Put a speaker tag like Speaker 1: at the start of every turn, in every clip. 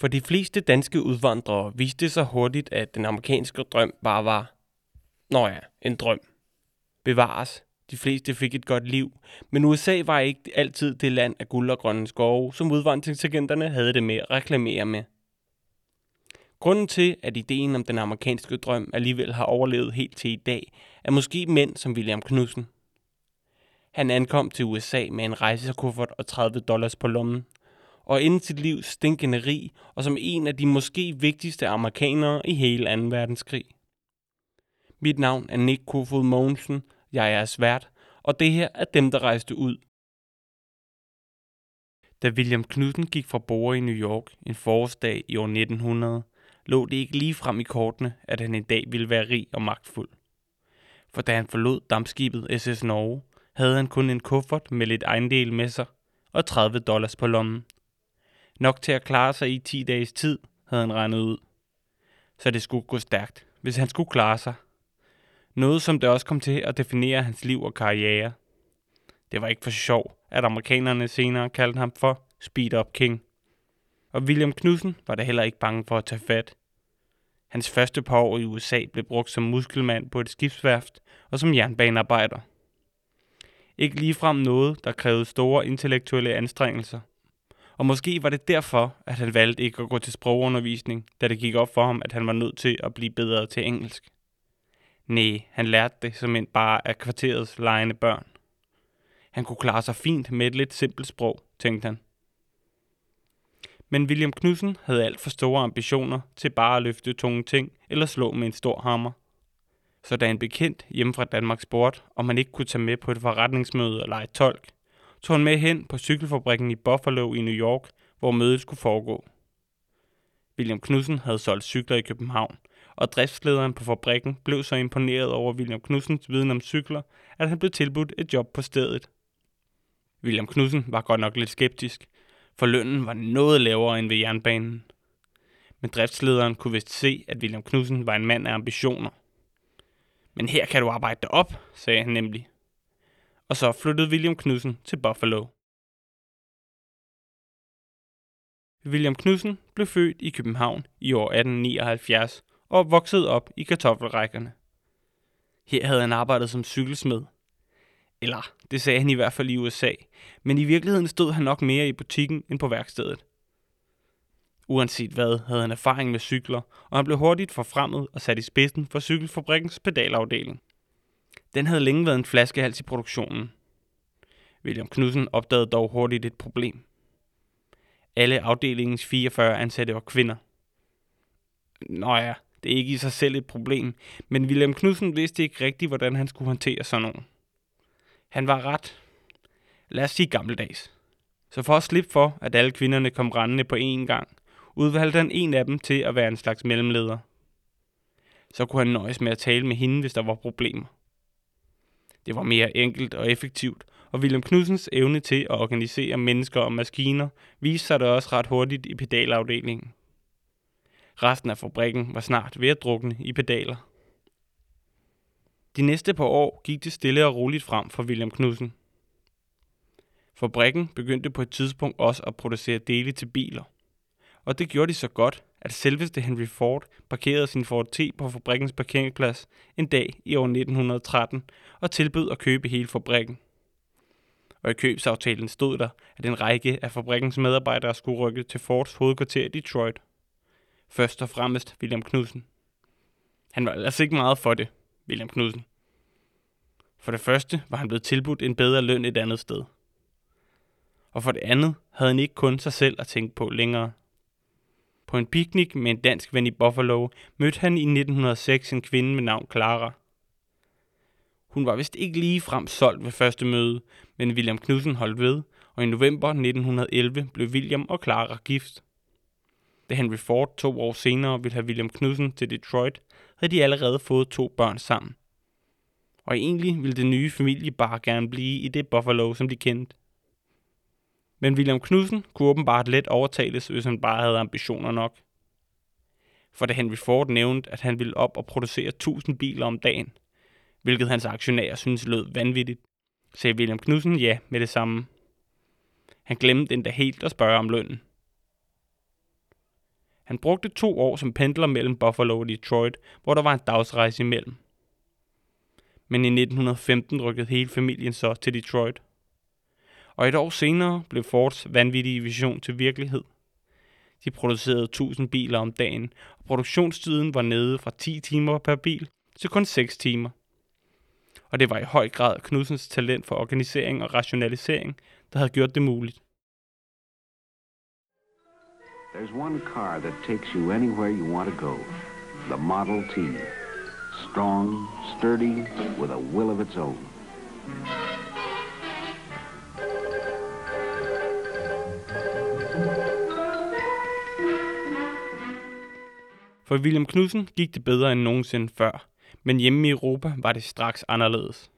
Speaker 1: For de fleste danske udvandrere viste det sig hurtigt, at den amerikanske drøm bare var, nå ja, en drøm. Bevares, de fleste fik et godt liv, men USA var ikke altid det land af guld og grønne skove, som udvandringsagenterne havde det med at reklamere med. Grunden til, at ideen om den amerikanske drøm alligevel har overlevet helt til i dag, er måske mænd som William Knudsen. Han ankom til USA med en rejsekuffert og 30 dollars på lommen, og endte sit liv stinkende rig og som en af de måske vigtigste amerikanere i hele 2. verdenskrig. Mit navn er Nick Kofod Mogensen, jeg er svært, og det her er dem, der rejste ud. Da William Knudsen gik fra borger i New York en forårsdag i år 1900, lå det ikke lige frem i kortene, at han en dag ville være rig og magtfuld. For da han forlod dampskibet SS Norge, havde han kun en kuffert med lidt ejendel med sig og 30 dollars på lommen. Nok til at klare sig i 10 dages tid, havde han regnet ud. Så det skulle gå stærkt, hvis han skulle klare sig. Noget, som det også kom til at definere hans liv og karriere. Det var ikke for sjov, at amerikanerne senere kaldte ham for Speed Up King. Og William Knudsen var da heller ikke bange for at tage fat. Hans første par år i USA blev brugt som muskelmand på et skibsværft og som jernbanearbejder. Ikke ligefrem noget, der krævede store intellektuelle anstrengelser. Og måske var det derfor, at han valgte ikke at gå til sprogundervisning, da det gik op for ham, at han var nødt til at blive bedre til engelsk. Nej, han lærte det som en bare af kvarterets lejende børn. Han kunne klare sig fint med et lidt simpelt sprog, tænkte han. Men William Knudsen havde alt for store ambitioner til bare at løfte tunge ting eller slå med en stor hammer. Så da en bekendt hjemme fra Danmark spurgte, om man ikke kunne tage med på et forretningsmøde og lege tolk, tog han med hen på cykelfabrikken i Buffalo i New York, hvor mødet skulle foregå. William Knudsen havde solgt cykler i København, og driftslederen på fabrikken blev så imponeret over William Knudsens viden om cykler, at han blev tilbudt et job på stedet. William Knudsen var godt nok lidt skeptisk, for lønnen var noget lavere end ved jernbanen. Men driftslederen kunne vist se, at William Knudsen var en mand af ambitioner. Men her kan du arbejde dig op, sagde han nemlig. Og så flyttede William Knudsen til Buffalo. William Knudsen blev født i København i år 1879 og voksede op i kartoffelrækkerne. Her havde han arbejdet som cykelsmed. Eller, det sagde han i hvert fald i USA, men i virkeligheden stod han nok mere i butikken end på værkstedet. Uanset hvad, havde han erfaring med cykler, og han blev hurtigt forfremmet og sat i spidsen for cykelfabrikkens pedalafdeling. Den havde længe været en flaskehals i produktionen. William Knudsen opdagede dog hurtigt et problem. Alle afdelingens 44 ansatte var kvinder. Nå ja, det er ikke i sig selv et problem, men William Knudsen vidste ikke rigtigt, hvordan han skulle håndtere sådan nogen. Han var ret, lad os sige gammeldags. Så for at slippe for, at alle kvinderne kom rendende på én gang, udvalgte han en af dem til at være en slags mellemleder. Så kunne han nøjes med at tale med hende, hvis der var problemer. Det var mere enkelt og effektivt, og William Knudsens evne til at organisere mennesker og maskiner viste sig da også ret hurtigt i pedalafdelingen. Resten af fabrikken var snart ved at drukne i pedaler. De næste par år gik det stille og roligt frem for William Knudsen. Fabrikken begyndte på et tidspunkt også at producere dele til biler. Og det gjorde de så godt, at selveste Henry Ford parkerede sin Ford T på fabrikkens parkeringsplads en dag i år 1913 og tilbød at købe hele fabrikken. Og i købsaftalen stod der, at en række af fabrikkens medarbejdere skulle rykke til Fords hovedkvarter i Detroit. Først og fremmest William Knudsen. Han var altså ikke meget for det, William Knudsen. For det første var han blevet tilbudt en bedre løn et andet sted. Og for det andet havde han ikke kun sig selv at tænke på længere. På en picnic med en dansk ven i Buffalo mødte han i 1906 en kvinde med navn Clara. Hun var vist ikke lige frem solgt ved første møde, men William Knudsen holdt ved, og i november 1911 blev William og Clara gift. Da Henry Ford to år senere ville have William Knudsen til Detroit, havde de allerede fået to børn sammen. Og egentlig ville den nye familie bare gerne blive i det Buffalo, som de kendte. Men William Knudsen kunne åbenbart let overtales, hvis han bare havde ambitioner nok. For da Henry Ford nævnte, at han ville op og producere 1000 biler om dagen, hvilket hans aktionærer synes lød vanvittigt, sagde William Knudsen ja med det samme. Han glemte endda helt at spørge om lønnen. Han brugte to år som pendler mellem Buffalo og Detroit, hvor der var en dagsrejse imellem. Men i 1915 rykkede hele familien så til Detroit. Og et år senere blev Fords vanvittige vision til virkelighed. De producerede 1000 biler om dagen, og produktionstiden var nede fra 10 timer per bil til kun 6 timer. Og det var i høj grad Knudsens talent for organisering og rationalisering, der havde gjort det muligt.
Speaker 2: There's one car that takes you anywhere you want to go. The Model T. Strong, sturdy, with a will of its own.
Speaker 1: For William Knudsen gik det bedre end nogensinde før, men hjemme i Europa var det straks anderledes.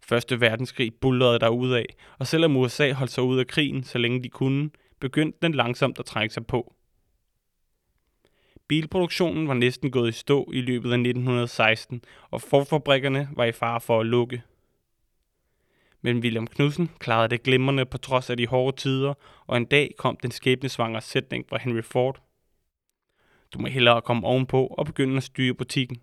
Speaker 1: Første verdenskrig bullerede af, og selvom USA holdt sig ud af krigen, så længe de kunne, begyndte den langsomt at trække sig på. Bilproduktionen var næsten gået i stå i løbet af 1916, og forfabrikkerne var i fare for at lukke. Men William Knudsen klarede det glimrende på trods af de hårde tider, og en dag kom den skæbnesvangre sætning fra Henry Ford. Du må hellere komme ovenpå og begynde at styre butikken.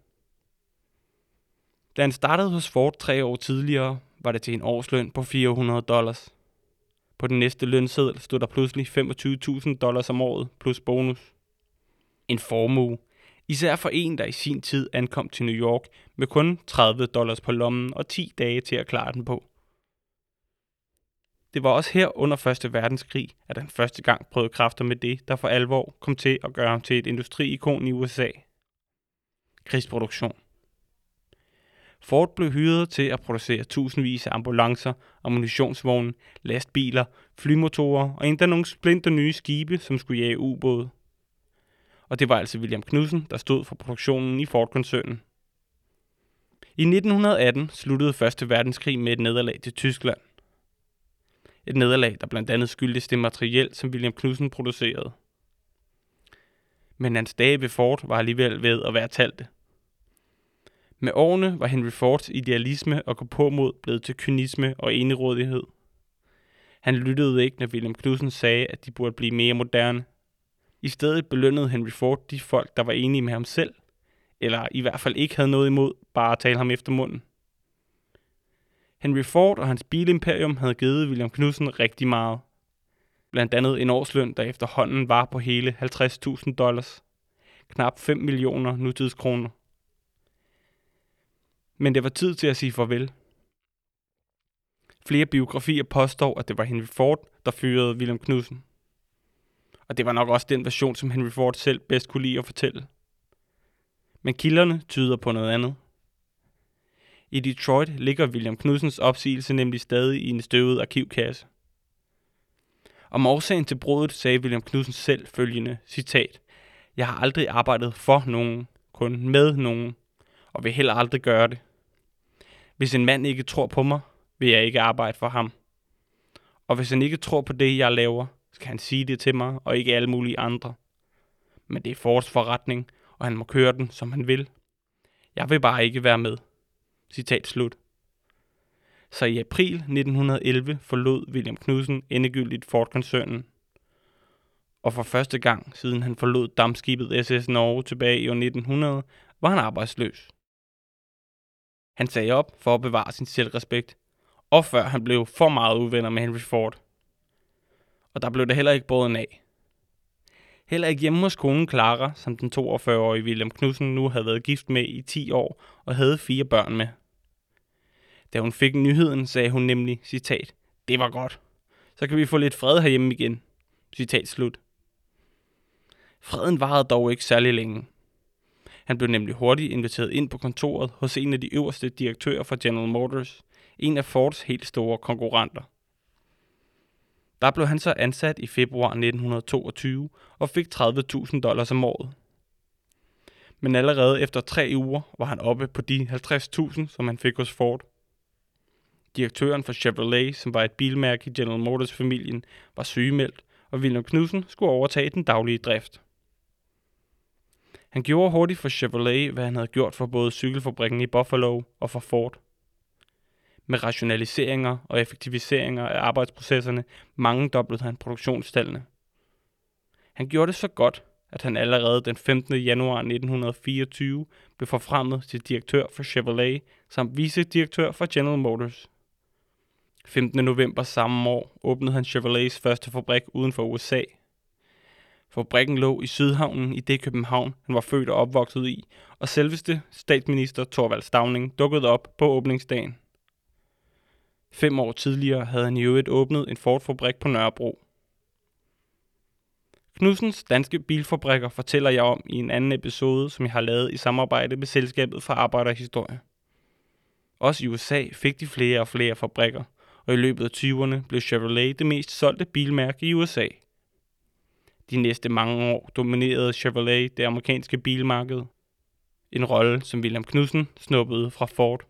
Speaker 1: Da han startede hos Ford tre år tidligere, var det til en årsløn på 400 dollars. På den næste lønseddel stod der pludselig 25.000 dollars om året plus bonus. En formue. Især for en, der i sin tid ankom til New York med kun 30 dollars på lommen og 10 dage til at klare den på. Det var også her under 1. verdenskrig, at han første gang prøvede kræfter med det, der for alvor kom til at gøre ham til et industriikon i USA. Krigsproduktion. Ford blev hyret til at producere tusindvis af ambulancer, ammunitionsvogne, lastbiler, flymotorer og endda nogle splinter nye skibe, som skulle jage ubåde. Og det var altså William Knudsen, der stod for produktionen i Ford-koncernen. I 1918 sluttede Første Verdenskrig med et nederlag til Tyskland. Et nederlag, der blandt andet skyldtes det materiel, som William Knudsen producerede. Men hans dage ved Ford var alligevel ved at være talte. Med årene var Henry Fords idealisme og gå på mod blevet til kynisme og enerådighed. Han lyttede ikke, når William Knudsen sagde, at de burde blive mere moderne. I stedet belønnede Henry Ford de folk, der var enige med ham selv, eller i hvert fald ikke havde noget imod bare at tale ham efter munden. Henry Ford og hans bilimperium havde givet William Knudsen rigtig meget. Blandt andet en årsløn, der efterhånden var på hele 50.000 dollars. Knap 5 millioner nutidskroner. Men det var tid til at sige farvel. Flere biografier påstår, at det var Henry Ford, der fyrede William Knudsen. Og det var nok også den version, som Henry Ford selv bedst kunne lide at fortælle. Men kilderne tyder på noget andet. I Detroit ligger William Knudsens opsigelse nemlig stadig i en støvet arkivkasse. Om årsagen til brudet sagde William Knudsen selv følgende, citat, Jeg har aldrig arbejdet for nogen, kun med nogen, og vil heller aldrig gøre det. Hvis en mand ikke tror på mig, vil jeg ikke arbejde for ham. Og hvis han ikke tror på det, jeg laver, skal han sige det til mig, og ikke alle mulige andre. Men det er Fords forretning, og han må køre den, som han vil. Jeg vil bare ikke være med. Citat slut. Så i april 1911 forlod William Knudsen endegyldigt Ford-koncernen. Og for første gang siden han forlod dammskibet SS Norge tilbage i år 1900, var han arbejdsløs. Han sagde op for at bevare sin selvrespekt, og før han blev for meget uvenner med Henry Ford. Og der blev det heller ikke båden af. Heller ikke hjemme hos konen Clara, som den 42-årige William Knudsen nu havde været gift med i 10 år og havde fire børn med. Da hun fik nyheden, sagde hun nemlig, citat, det var godt. Så kan vi få lidt fred herhjemme igen. Citat slut. Freden varede dog ikke særlig længe. Han blev nemlig hurtigt inviteret ind på kontoret hos en af de øverste direktører for General Motors, en af Fords helt store konkurrenter. Der blev han så ansat i februar 1922 og fik 30.000 dollars om året. Men allerede efter tre uger var han oppe på de 50.000, som han fik hos Ford. Direktøren for Chevrolet, som var et bilmærke i General Motors-familien, var sygemeldt, og William Knudsen skulle overtage den daglige drift. Han gjorde hurtigt for Chevrolet, hvad han havde gjort for både cykelfabrikken i Buffalo og for Ford. Med rationaliseringer og effektiviseringer af arbejdsprocesserne mangedoblede han produktionsstallene. Han gjorde det så godt, at han allerede den 15. januar 1924 blev forfremmet til direktør for Chevrolet samt vicedirektør for General Motors. 15. november samme år åbnede han Chevrolets første fabrik uden for USA. Fabrikken lå i Sydhavnen i det København, han var født og opvokset i, og selveste statsminister Torvald Stavning dukkede op på åbningsdagen. Fem år tidligere havde han i øvrigt åbnet en Ford-fabrik på Nørrebro. Knudsens danske bilfabrikker fortæller jeg om i en anden episode, som jeg har lavet i samarbejde med Selskabet for Arbejderhistorie. Også i USA fik de flere og flere fabrikker, og i løbet af 20'erne blev Chevrolet det mest solgte bilmærke i USA. De næste mange år dominerede Chevrolet det amerikanske bilmarked. En rolle, som William Knudsen snuppede fra Ford.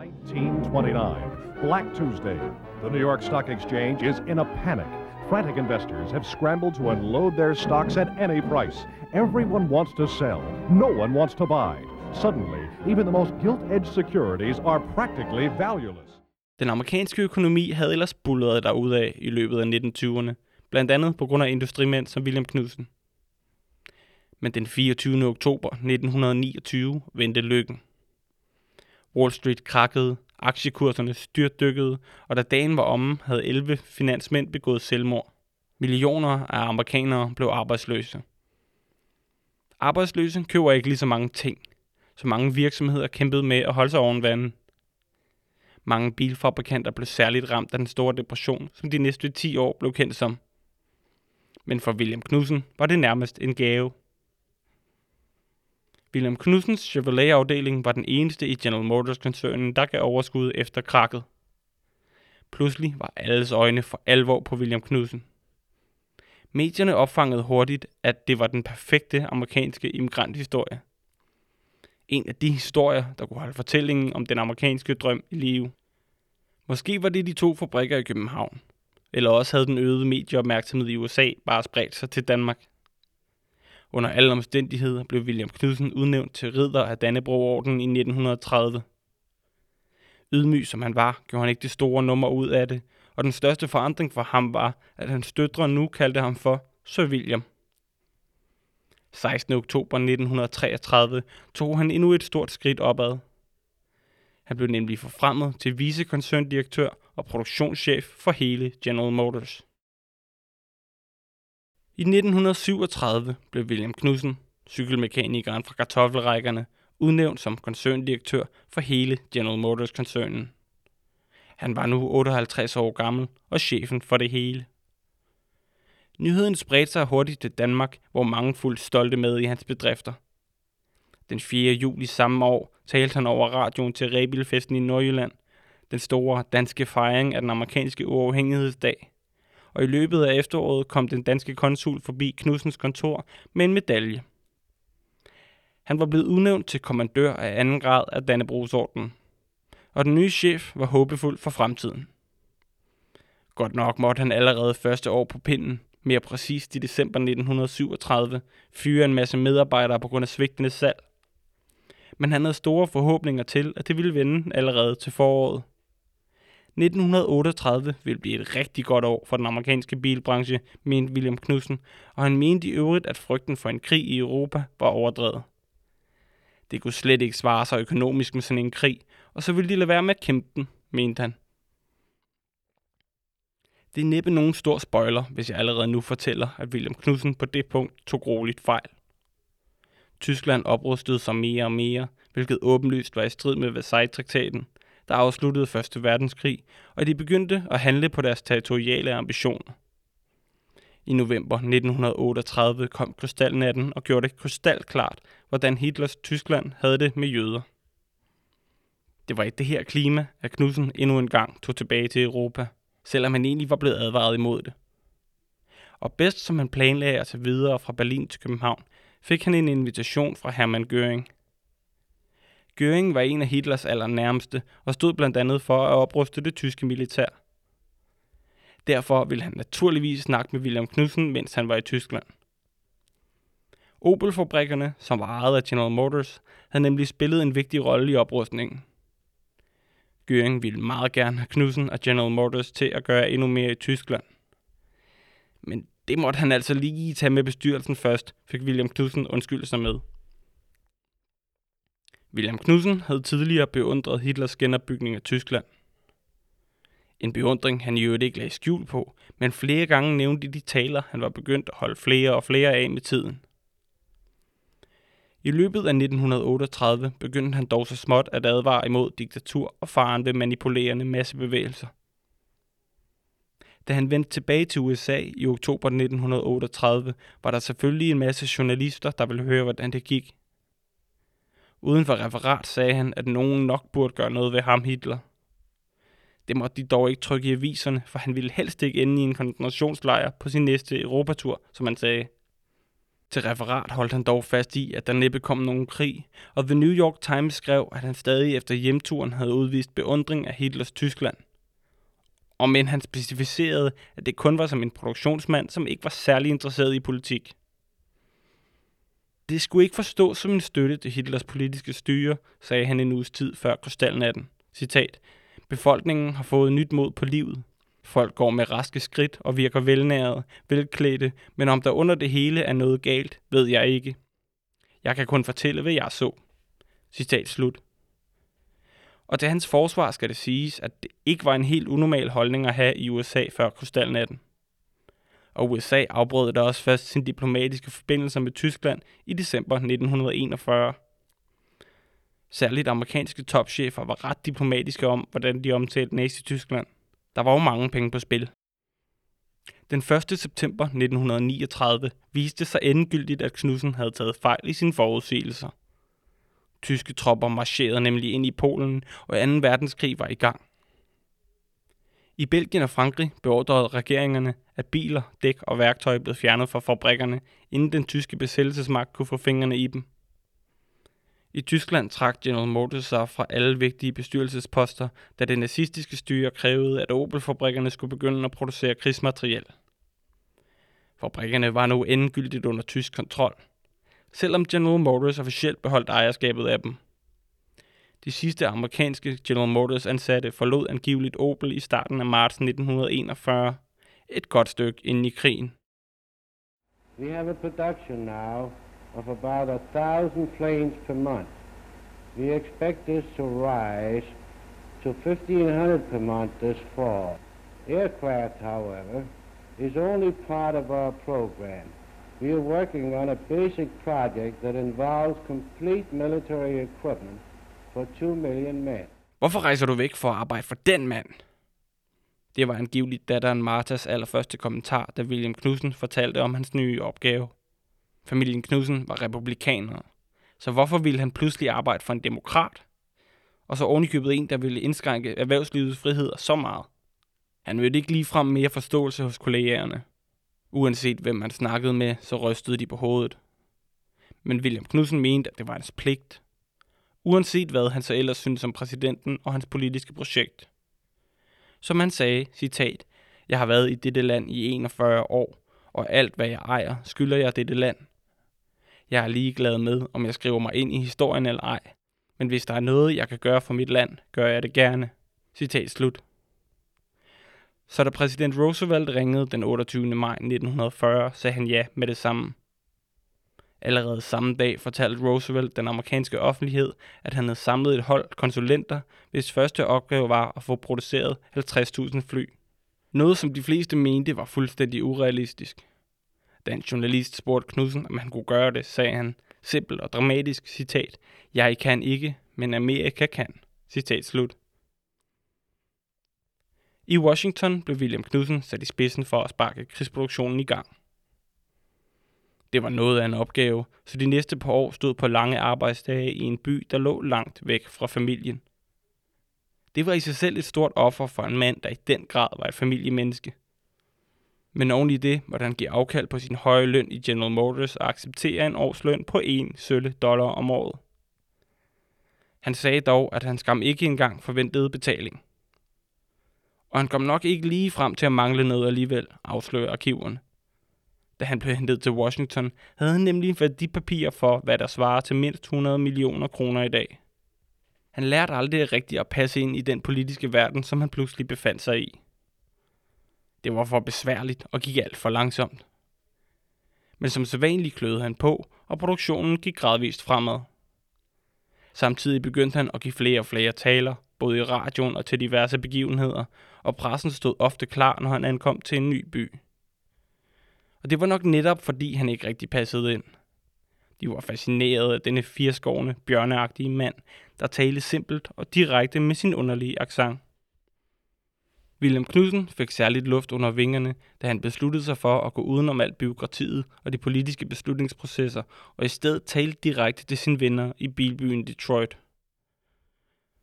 Speaker 3: 1929, Black Tuesday. The New York Stock Exchange is in a panic. Frantic investors have scrambled to unload their stocks at any price. Everyone wants to sell. No one wants to buy. Suddenly, even the most gilt-edged securities are practically valueless.
Speaker 1: Den amerikanske økonomi havde ellers bullet af i løbet af 1920'erne, blandt andet på grund af industrimænd som William Knudsen. Men den 24. oktober 1929 vendte lykken. Wall Street krakkede, aktiekurserne styrtdykkede, og da dagen var omme, havde 11 finansmænd begået selvmord. Millioner af amerikanere blev arbejdsløse. Arbejdsløse køber ikke lige så mange ting, så mange virksomheder kæmpede med at holde sig oven vandet. Mange bilfabrikanter blev særligt ramt af den store depression, som de næste 10 år blev kendt som. Men for William Knudsen var det nærmest en gave. William Knudsens Chevrolet-afdeling var den eneste i General Motors-koncernen, der gav overskud efter krakket. Pludselig var alles øjne for alvor på William Knudsen. Medierne opfangede hurtigt, at det var den perfekte amerikanske immigranthistorie. En af de historier, der kunne holde fortællingen om den amerikanske drøm i live. Måske var det de to fabrikker i København. Eller også havde den øgede medieopmærksomhed i USA bare spredt sig til Danmark. Under alle omstændigheder blev William Knudsen udnævnt til ridder af Dannebrogordenen i 1930. Ydmyg som han var, gjorde han ikke det store nummer ud af det, og den største forandring for ham var, at hans døtre nu kaldte ham for Sir William. 16. oktober 1933 tog han endnu et stort skridt opad. Han blev nemlig forfremmet til vicekoncerndirektør og produktionschef for hele General Motors. I 1937 blev William Knudsen, cykelmekanikeren fra kartoffelrækkerne, udnævnt som koncerndirektør for hele General Motors-koncernen. Han var nu 58 år gammel og chefen for det hele. Nyheden spredte sig hurtigt til Danmark, hvor mange fuldt stolte med i hans bedrifter. Den 4. juli samme år talte han over radioen til Rebilfesten i Nordjylland, den store danske fejring af den amerikanske uafhængighedsdag. Og i løbet af efteråret kom den danske konsul forbi Knudsens kontor med en medalje. Han var blevet udnævnt til kommandør af anden grad af Dannebrogsordenen. Og den nye chef var håbefuld for fremtiden. Godt nok måtte han allerede første år på pinden, mere præcist i december 1937, fyre en masse medarbejdere på grund af svigtende salg. Men han havde store forhåbninger til, at det ville vende allerede til foråret. 1938 ville blive et rigtig godt år for den amerikanske bilbranche, mente William Knudsen, og han mente i øvrigt, at frygten for en krig i Europa var overdrevet. Det kunne slet ikke svare sig økonomisk med sådan en krig, og så ville de lade være med at kæmpe den, mente han. Det er næppe nogen stor spoiler, hvis jeg allerede nu fortæller, at William Knudsen på det punkt tog roligt fejl. Tyskland oprustede sig mere og mere, hvilket åbenlyst var i strid med Versailles-traktaten, der afsluttede 1. verdenskrig, og de begyndte at handle på deres territoriale ambitioner. I november 1938 kom krystalnatten og gjorde det krystalklart, hvordan Hitlers Tyskland havde det med jøder. Det var i det her klima, at Knudsen endnu en gang tog tilbage til Europa – selvom han egentlig var blevet advaret imod det. Og bedst som han planlagde at tage videre fra Berlin til København, fik han en invitation fra Hermann Göring. Göring var en af Hitlers allernærmeste og stod blandt andet for at opruste det tyske militær. Derfor ville han naturligvis snakke med William Knudsen, mens han var i Tyskland. Opel-fabrikkerne, som var ejet af General Motors, havde nemlig spillet en vigtig rolle i oprustningen. Göring ville meget gerne have Knudsen og General Motors til at gøre endnu mere i Tyskland. Men det måtte han altså lige tage med bestyrelsen først, fik William Knudsen undskylde sig med. William Knudsen havde tidligere beundret Hitlers genopbygning af Tyskland. En beundring, han i øvrigt ikke lagde skjul på, men flere gange nævnte de taler, han var begyndt at holde flere og flere af med tiden. I løbet af 1938 begyndte han dog så småt at advare imod diktatur og faren ved manipulerende massebevægelser. Da han vendte tilbage til USA i oktober 1938, var der selvfølgelig en masse journalister, der ville høre, hvordan det gik. Uden for referat sagde han, at nogen nok burde gøre noget ved ham Hitler. Det måtte de dog ikke trykke i aviserne, for han ville helst ikke ende i en koncentrationslejr på sin næste Europatur, som han sagde. Til referat holdt han dog fast i, at der næppe kom nogen krig, og The New York Times skrev, at han stadig efter hjemturen havde udvist beundring af Hitlers Tyskland. Og men han specificerede, at det kun var som en produktionsmand, som ikke var særlig interesseret i politik. Det skulle ikke forstås som en støtte til Hitlers politiske styre, sagde han en uges tid før krystalnatten. Citat. Befolkningen har fået nyt mod på livet. Folk går med raske skridt og virker velnærede, velklædte, men om der under det hele er noget galt, ved jeg ikke. Jeg kan kun fortælle, hvad jeg så. Citat slut. Og til hans forsvar skal det siges, at det ikke var en helt unormal holdning at have i USA før krystalnatten. Og USA afbrød da også først sin diplomatiske forbindelser med Tyskland i december 1941. Særligt amerikanske topchefer var ret diplomatiske om, hvordan de omtalte Nazi-Tyskland. Der var jo mange penge på spil. Den 1. september 1939 viste sig endegyldigt, at Knudsen havde taget fejl i sine forudsigelser. Tyske tropper marcherede nemlig ind i Polen, og 2. verdenskrig var i gang. I Belgien og Frankrig beordrede regeringerne, at biler, dæk og værktøj blev fjernet fra fabrikkerne, inden den tyske besættelsesmagt kunne få fingrene i dem. I Tyskland trak General Motors sig fra alle vigtige bestyrelsesposter, da det nazistiske styre krævede, at Opel-fabrikkerne skulle begynde at producere krigsmateriel. Fabrikkerne var nu endegyldigt under tysk kontrol, selvom General Motors officielt beholdt ejerskabet af dem. De sidste amerikanske General Motors ansatte forlod angiveligt Opel i starten af marts 1941, et godt stykke inden i krigen.
Speaker 4: We have a production now of about a thousand planes per month. We expect this to rise to 1,500 per month this fall. Aircraft, however, is only part of our program. We are working on a basic project that involves complete military equipment for 2 million men.
Speaker 1: Hvorfor rejser du væk for at arbejde for den mand? Det var angiveligt datteren Martas allerførste kommentar, da William Knudsen fortalte om hans nye opgave. Familien Knudsen var republikanere, så hvorfor ville han pludselig arbejde for en demokrat? Og så ovenikøbet en, der ville indskrænke erhvervslivets friheder så meget. Han mødte ikke ligefrem mere forståelse hos kollegerne. Uanset hvem han snakkede med, så rystede de på hovedet. Men William Knudsen mente, at det var hans pligt. Uanset hvad han så ellers synes om præsidenten og hans politiske projekt. Som han sagde, citat, Jeg har været i dette land i 41 år, og alt hvad jeg ejer, skylder jeg dette land. Jeg er ligeglad med, om jeg skriver mig ind i historien eller ej. Men hvis der er noget, jeg kan gøre for mit land, gør jeg det gerne. Citat slut. Så da præsident Roosevelt ringede den 28. maj 1940, sagde han ja med det samme. Allerede samme dag fortalte Roosevelt den amerikanske offentlighed, at han havde samlet et hold konsulenter, hvis første opgave var at få produceret 50.000 fly. Noget, som de fleste mente var fuldstændig urealistisk. Da en journalist spurgte Knudsen, om han kunne gøre det, sagde han, simpelt og dramatisk, citat, Jeg kan ikke, men Amerika kan. Citat slut. I Washington blev William Knudsen sat i spidsen for at sparke krigsproduktionen i gang. Det var noget af en opgave, så de næste par år stod på lange arbejdsdage i en by, der lå langt væk fra familien. Det var i sig selv et stort offer for en mand, der i den grad var et familiemenneske. Men oven i det måtte han give afkald på sin høje løn i General Motors og acceptere en årsløn på 1 sølle dollar om året. Han sagde dog, at han skam ikke engang forventede betaling. Og han kom nok ikke lige frem til at mangle noget alligevel, afslører arkiverne. Da han blev hentet til Washington, havde han nemlig værdipapirer for, hvad der svarer til mindst 100 millioner kroner i dag. Han lærte aldrig rigtigt at passe ind i den politiske verden, som han pludselig befandt sig i. Det var for besværligt og gik alt for langsomt. Men som sædvanligt kløede han på, og produktionen gik gradvist fremad. Samtidig begyndte han at give flere og flere taler, både i radioen og til diverse begivenheder, og pressen stod ofte klar, når han ankom til en ny by. Og det var nok netop, fordi han ikke rigtig passede ind. De var fascineret af denne firskårende, bjørneagtige mand, der talte simpelt og direkte med sin underlige accent. William Knudsen fik særligt luft under vingerne, da han besluttede sig for at gå udenom alt byråkratiet og de politiske beslutningsprocesser, og i stedet tale direkte til sine venner i bilbyen Detroit.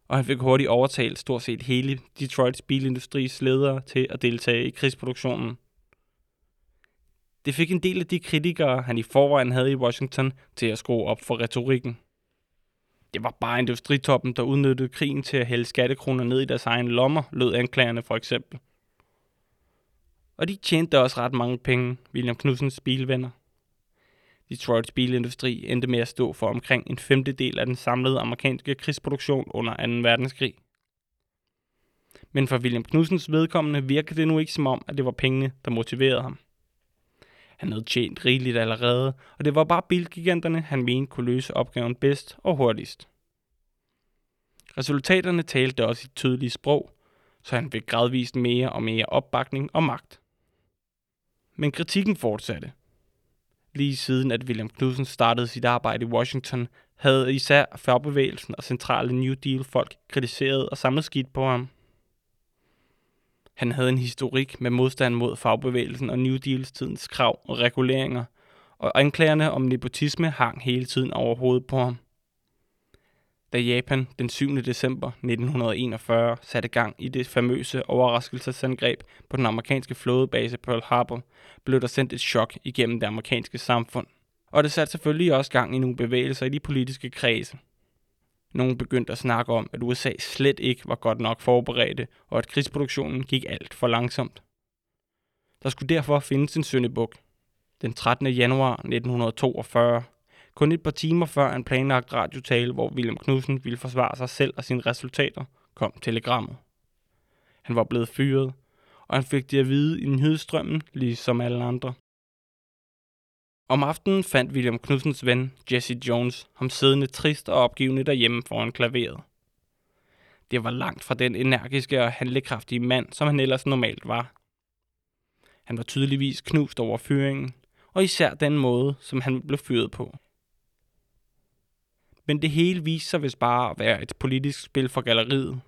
Speaker 1: Og han fik hurtigt overtalt stort set hele Detroits bilindustris ledere til at deltage i krigsproduktionen. Det fik en del af de kritikere, han i forvejen havde i Washington, til at skrue op for retorikken. Det var bare industritoppen, der udnyttede krigen til at hælde skattekroner ned i deres egen lommer, lød anklagerne for eksempel. Og de tjente også ret mange penge, William Knudsens bilvenner. Detroits bilindustri endte med at stå for omkring en femtedel af den samlede amerikanske krigsproduktion under 2. verdenskrig. Men for William Knudsens vedkommende virkede det nu ikke som om, at det var pengene, der motiverede ham. Han havde tjent rigeligt allerede, og det var bare bilgiganterne, han mente kunne løse opgaven bedst og hurtigst. Resultaterne talte også i tydelige sprog, så han fik gradvist mere og mere opbakning og magt. Men kritikken fortsatte. Lige siden at William Knudsen startede sit arbejde i Washington, havde især fagbevægelsen og centrale New Deal-folk kritiseret og samlet skidt på ham. Han havde en historik med modstand mod fagbevægelsen og New Deals tidens krav og reguleringer, og anklagerne om nepotisme hang hele tiden over hovedet på ham. Da Japan den 7. december 1941 satte gang i det famøse overraskelsesangreb på den amerikanske flådebase Pearl Harbor, blev der sendt et chok igennem det amerikanske samfund. Og det satte selvfølgelig også gang i nogle bevægelser i de politiske kredse. Nogen begyndte at snakke om, at USA slet ikke var godt nok forberedte, og at krigsproduktionen gik alt for langsomt. Der skulle derfor findes en søndebuk. Den 13. januar 1942, kun et par timer før en planlagt radiotale, hvor William Knudsen ville forsvare sig selv og sine resultater, kom telegrammet. Han var blevet fyret, og han fik det at vide i nyhedsstrømmen, ligesom alle andre. Om aftenen fandt William Knudsens ven, Jesse Jones, ham siddende trist og opgivende derhjemme foran klaveret. Det var langt fra den energiske og handlekraftige mand, som han ellers normalt var. Han var tydeligvis knust over fyringen, og især den måde, som han blev fyret på. Men det hele viste sig vist bare at være et politisk spil for galleriet.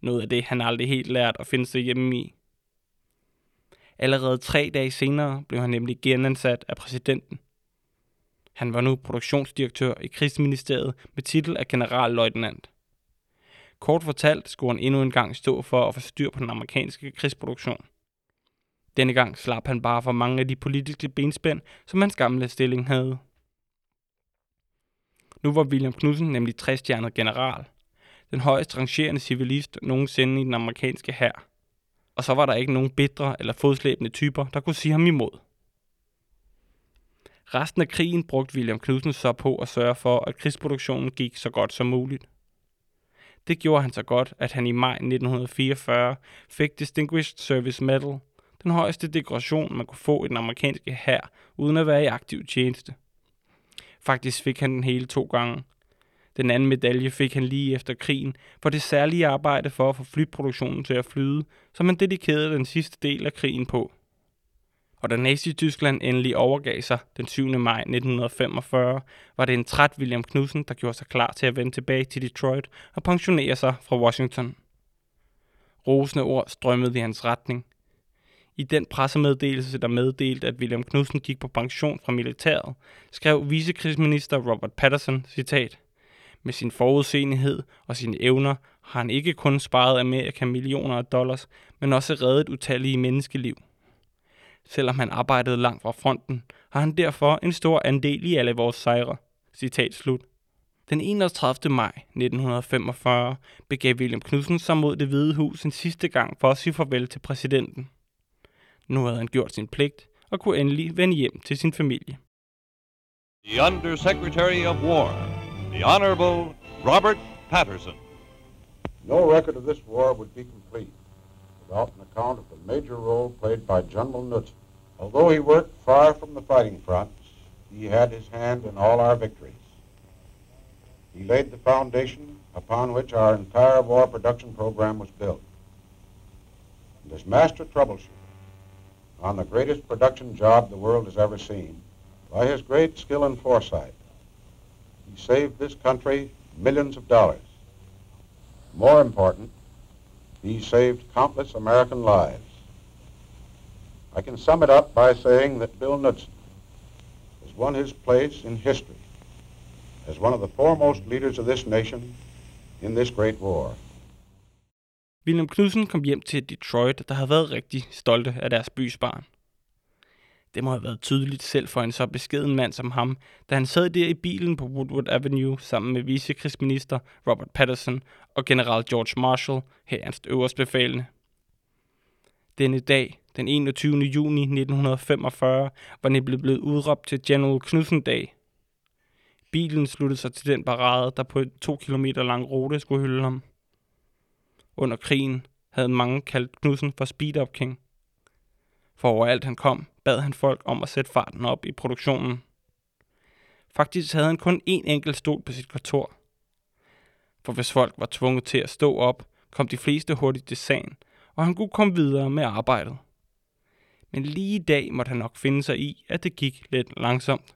Speaker 1: Noget af det, han aldrig helt lært at finde sig hjemme i. Allerede tre dage senere blev han nemlig genansat af præsidenten. Han var nu produktionsdirektør i krigsministeriet med titel af generalløjtnant. Kort fortalt skulle han endnu en gang stå for at få styr på den amerikanske krigsproduktion. Denne gang slap han bare for mange af de politiske benspænd, som hans gamle stilling havde. Nu var William Knudsen nemlig 60 general. Den højst rangerende civilist nogensinde i den amerikanske hær og så var der ikke nogen bedre eller fodslæbende typer, der kunne sige ham imod. Resten af krigen brugte William Knudsen så på at sørge for, at krigsproduktionen gik så godt som muligt. Det gjorde han så godt, at han i maj 1944 fik Distinguished Service Medal, den højeste dekoration, man kunne få i den amerikanske hær, uden at være i aktiv tjeneste. Faktisk fik han den hele to gange, den anden medalje fik han lige efter krigen for det særlige arbejde for at få flyproduktionen til at flyde, som han dedikerede den sidste del af krigen på. Og da Nazi-Tyskland endelig overgav sig den 7. maj 1945, var det en træt William Knudsen, der gjorde sig klar til at vende tilbage til Detroit og pensionere sig fra Washington. Rosende ord strømmede i hans retning. I den pressemeddelelse, der meddelte, at William Knudsen gik på pension fra militæret, skrev vicekrigsminister Robert Patterson, citat, med sin forudseenhed og sine evner har han ikke kun sparet Amerika millioner af dollars, men også reddet utallige menneskeliv. Selvom han arbejdede langt fra fronten, har han derfor en stor andel i alle vores sejre. Citat slut. Den 31. maj 1945 begav William Knudsen sig mod det hvide hus en sidste gang for at sige farvel til præsidenten. Nu havde han gjort sin pligt og kunne endelig vende hjem til sin familie.
Speaker 5: The Undersecretary of War, the Honorable Robert Patterson.
Speaker 6: No record of this war would be complete without an account of the major role played by General Knudsen Although he worked far from the fighting fronts, he had his hand in all our victories. He laid the foundation upon which our entire war production program was built. And as master troubleshooter on the greatest production job the world has ever seen, by his great skill and foresight, he saved this country millions of dollars. More important, he saved countless American lives. I can sum it up by saying that Bill Knudsen has won his place in history as one of the foremost leaders of this nation in this great war.
Speaker 1: William Knudsen kom hjem til Detroit, der havde været rigtig stolte af deres bys barn. Det må have været tydeligt selv for en så beskeden mand som ham, da han sad der i bilen på Woodward Avenue sammen med vicekrigsminister Robert Patterson og general George Marshall, herrens øverstbefalende. Denne dag, den 21. juni 1945, var nemlig blevet udråbt til General Knudsen-dag. Bilen sluttede sig til den parade, der på en to kilometer lang rute skulle hylde ham. Under krigen havde mange kaldt Knudsen for Speed Up King. For overalt han kom, bad han folk om at sætte farten op i produktionen. Faktisk havde han kun én enkelt stol på sit kontor. For hvis folk var tvunget til at stå op, kom de fleste hurtigt til sagen, og han kunne komme videre med arbejdet. Men lige i dag måtte han nok finde sig i, at det gik lidt langsomt.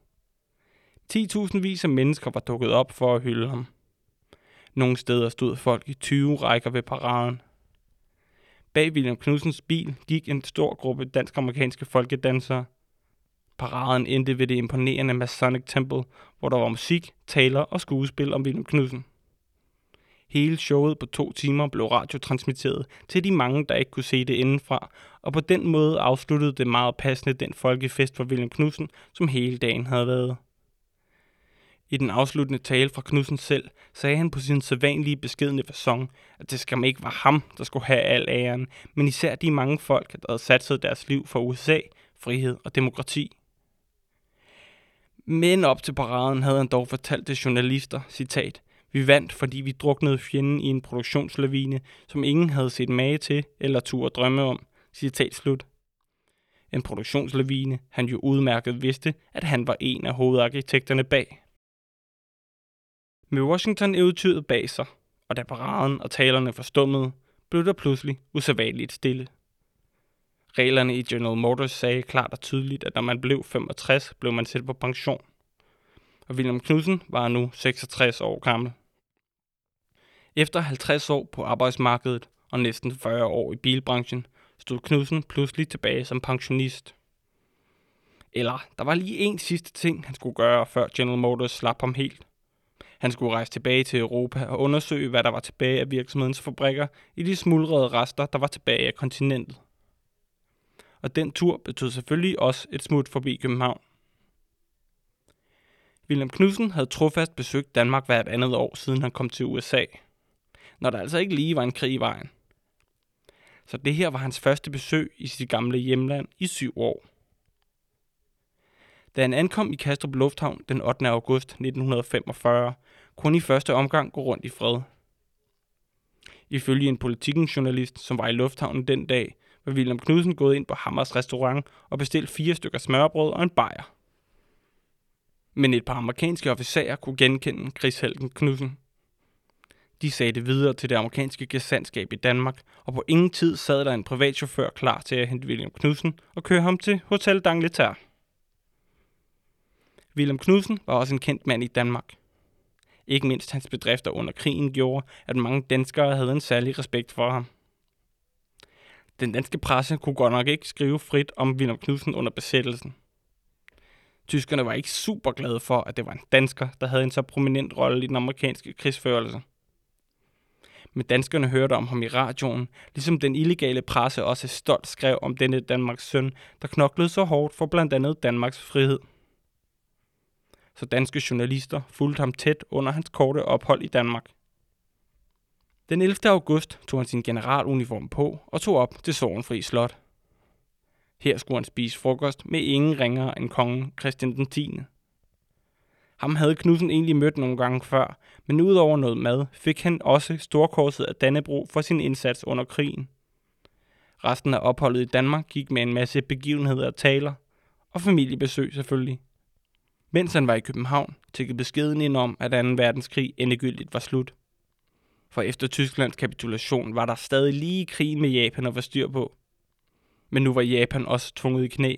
Speaker 1: 10.000 vis af mennesker var dukket op for at hylde ham. Nogle steder stod folk i 20 rækker ved paraden. Bag William Knudsens bil gik en stor gruppe dansk-amerikanske folkedansere. Paraden endte ved det imponerende Masonic Temple, hvor der var musik, taler og skuespil om William Knudsen. Hele showet på to timer blev radiotransmitteret til de mange, der ikke kunne se det indenfra, og på den måde afsluttede det meget passende den folkefest for William Knudsen, som hele dagen havde været. I den afsluttende tale fra Knudsen selv sagde han på sin sædvanlige beskedende façon, at det skam ikke var ham, der skulle have al æren, men især de mange folk, der havde satset deres liv for USA, frihed og demokrati. Men op til paraden havde han dog fortalt til journalister, citat, vi vandt, fordi vi druknede fjenden i en produktionslavine, som ingen havde set mage til eller turde drømme om. Citat slut. En produktionslavine, han jo udmærket vidste, at han var en af hovedarkitekterne bag. Med Washington-eventyret bag sig, og da paraden og talerne forstummede, blev der pludselig usædvanligt stille. Reglerne i General Motors sagde klart og tydeligt, at når man blev 65, blev man sendt på pension. Og William Knudsen var nu 66 år gammel. Efter 50 år på arbejdsmarkedet og næsten 40 år i bilbranchen, stod Knudsen pludselig tilbage som pensionist. Eller der var lige en sidste ting, han skulle gøre, før General Motors slap ham helt. Han skulle rejse tilbage til Europa og undersøge, hvad der var tilbage af virksomhedens fabrikker i de smuldrede rester, der var tilbage af kontinentet. Og den tur betød selvfølgelig også et smut forbi København. William Knudsen havde trofast besøgt Danmark hvert andet år, siden han kom til USA. Når der altså ikke lige var en krig i vejen. Så det her var hans første besøg i sit gamle hjemland i syv år. Da han ankom i Kastrup Lufthavn den 8. august 1945, kun i første omgang gå rundt i fred. Ifølge en politikens journalist, som var i lufthavnen den dag, var William Knudsen gået ind på Hammers restaurant og bestilt fire stykker smørbrød og en bajer. Men et par amerikanske officerer kunne genkende krigshelten Knudsen. De sagde det videre til det amerikanske gesandskab i Danmark, og på ingen tid sad der en privatchauffør klar til at hente William Knudsen og køre ham til Hotel D'Angleterre. William Knudsen var også en kendt mand i Danmark. Ikke mindst hans bedrifter under krigen gjorde, at mange danskere havde en særlig respekt for ham. Den danske presse kunne godt nok ikke skrive frit om William Knudsen under besættelsen. Tyskerne var ikke super glade for, at det var en dansker, der havde en så prominent rolle i den amerikanske krigsførelse. Men danskerne hørte om ham i radioen, ligesom den illegale presse også stolt skrev om denne Danmarks søn, der knoklede så hårdt for blandt andet Danmarks frihed så danske journalister fulgte ham tæt under hans korte ophold i Danmark. Den 11. august tog han sin generaluniform på og tog op til Sorgenfri Slot. Her skulle han spise frokost med ingen ringere end kongen Christian den 10. Ham havde Knudsen egentlig mødt nogle gange før, men udover noget mad fik han også storkorset af Dannebro for sin indsats under krigen. Resten af opholdet i Danmark gik med en masse begivenheder og taler, og familiebesøg selvfølgelig. Mens han var i København, tækkede beskeden ind om, at 2. verdenskrig endegyldigt var slut. For efter Tysklands kapitulation var der stadig lige krig med Japan at få styr på. Men nu var Japan også tvunget i knæ.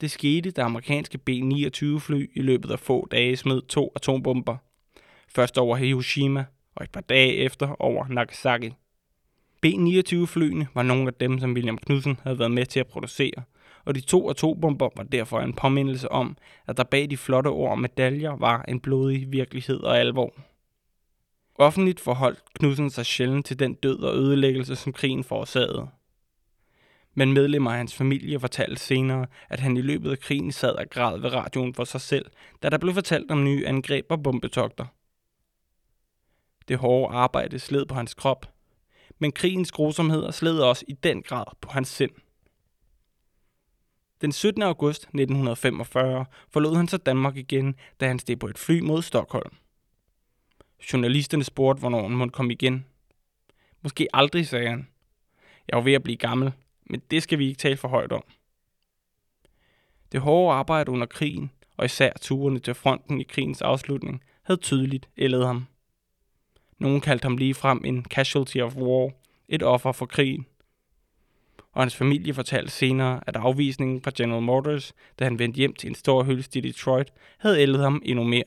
Speaker 1: Det skete, da amerikanske B-29-fly i løbet af få dage smed to atombomber. Først over Hiroshima, og et par dage efter over Nagasaki. B-29-flyene var nogle af dem, som William Knudsen havde været med til at producere, og de to atombomber var derfor en påmindelse om, at der bag de flotte ord og medaljer var en blodig virkelighed og alvor. Offentligt forholdt Knudsen sig sjældent til den død og ødelæggelse, som krigen forårsagede. Men medlemmer af hans familie fortalte senere, at han i løbet af krigen sad og græd ved radioen for sig selv, da der blev fortalt om nye angreb og bombetogter. Det hårde arbejde sled på hans krop, men krigens grusomheder sled også i den grad på hans sind. Den 17. august 1945 forlod han så Danmark igen, da han steg på et fly mod Stockholm. Journalisterne spurgte, hvornår han måtte komme igen. Måske aldrig, sagde han. Jeg var ved at blive gammel, men det skal vi ikke tale for højt om. Det hårde arbejde under krigen, og især turene til fronten i krigens afslutning, havde tydeligt ældet ham. Nogen kaldte ham lige frem en casualty of war, et offer for krigen. Og hans familie fortalte senere, at afvisningen fra General Motors, da han vendte hjem til en stor hølst i Detroit, havde ældet ham endnu mere.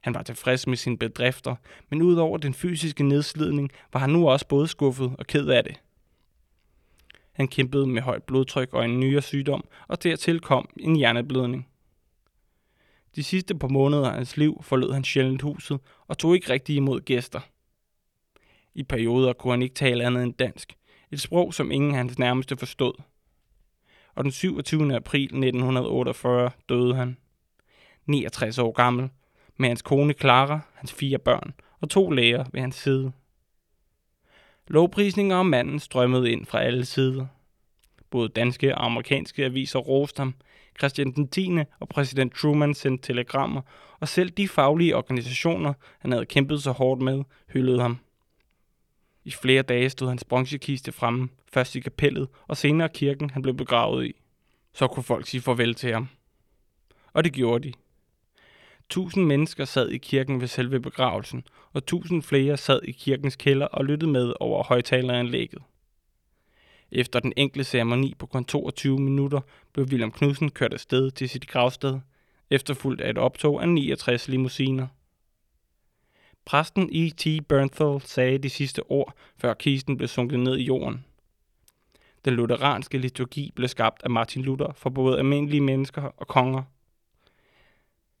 Speaker 1: Han var tilfreds med sine bedrifter, men udover den fysiske nedslidning, var han nu også både skuffet og ked af det. Han kæmpede med højt blodtryk og en nyere sygdom, og dertil kom en hjerneblødning. De sidste par måneder af hans liv forlod han sjældent huset og tog ikke rigtig imod gæster. I perioder kunne han ikke tale andet end dansk, et sprog som ingen af hans nærmeste forstod. Og den 27. april 1948 døde han. 69 år gammel, med hans kone Clara, hans fire børn og to læger ved hans side. Lovprisninger om manden strømmede ind fra alle sider. Både danske og amerikanske aviser roste ham, Christian den 10. og præsident Truman sendte telegrammer, og selv de faglige organisationer, han havde kæmpet så hårdt med, hyldede ham. I flere dage stod hans bronzekiste fremme, først i kapellet og senere kirken, han blev begravet i. Så kunne folk sige farvel til ham. Og det gjorde de. Tusind mennesker sad i kirken ved selve begravelsen, og tusind flere sad i kirkens kælder og lyttede med over højtaleranlægget. Efter den enkle ceremoni på kun 22 minutter blev William Knudsen kørt afsted til sit gravsted, efterfulgt af et optog af 69 limousiner. Præsten E.T. Bernthal sagde de sidste ord, før kisten blev sunket ned i jorden. Den lutheranske liturgi blev skabt af Martin Luther for både almindelige mennesker og konger.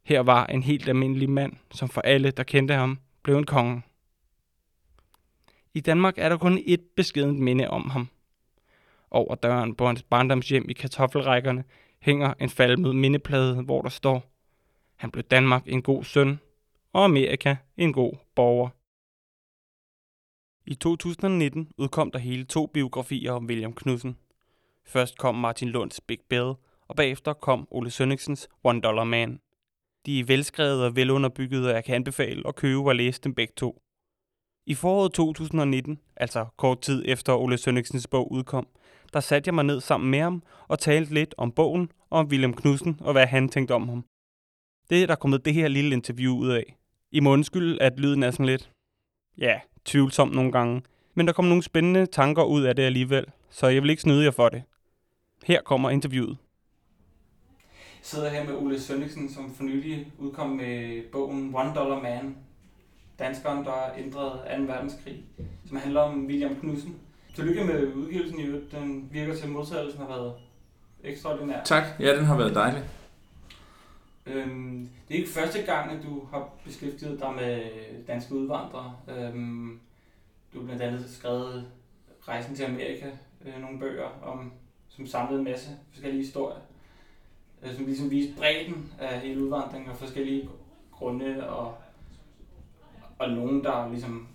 Speaker 1: Her var en helt almindelig mand, som for alle, der kendte ham, blev en konge. I Danmark er der kun et beskedent minde om ham. Over døren på hans barndomshjem i kartoffelrækkerne hænger en falmet mindeplade, hvor der står, han blev Danmark en god søn, og Amerika en god borger. I 2019 udkom der hele to biografier om William Knudsen. Først kom Martin Lunds Big Bill, og bagefter kom Ole Sønningsens One Dollar Man. De er velskrevet og velunderbyggede, og jeg kan anbefale at købe og læse dem begge to. I foråret 2019, altså kort tid efter Ole Sønningsens bog udkom, der satte jeg mig ned sammen med ham og talte lidt om bogen og om William Knudsen og hvad han tænkte om ham. Det er der kommet det her lille interview ud af. I må undskylde, at lyden er sådan lidt, ja, tvivlsom nogle gange. Men der kom nogle spændende tanker ud af det alligevel, så jeg vil ikke snyde jer for det. Her kommer interviewet. Jeg sidder her med Ole Sønniksen, som for nylig udkom med bogen One Dollar Man. Danskeren, der ændrede 2. verdenskrig, som handler om William Knudsen. Tillykke med udgivelsen i øvrigt. Den virker til modtagelsen har været ekstraordinær.
Speaker 7: Tak. Ja, den har været dejlig.
Speaker 1: Øhm, det er ikke første gang, at du har beskæftiget dig med danske udvandrere. Øhm, du har blandt andet skrevet Rejsen til Amerika, øh, nogle bøger, om, som samlede en masse forskellige historier, øh, som ligesom viste bredden af hele udvandringen og forskellige grunde, og, og nogen, der ligesom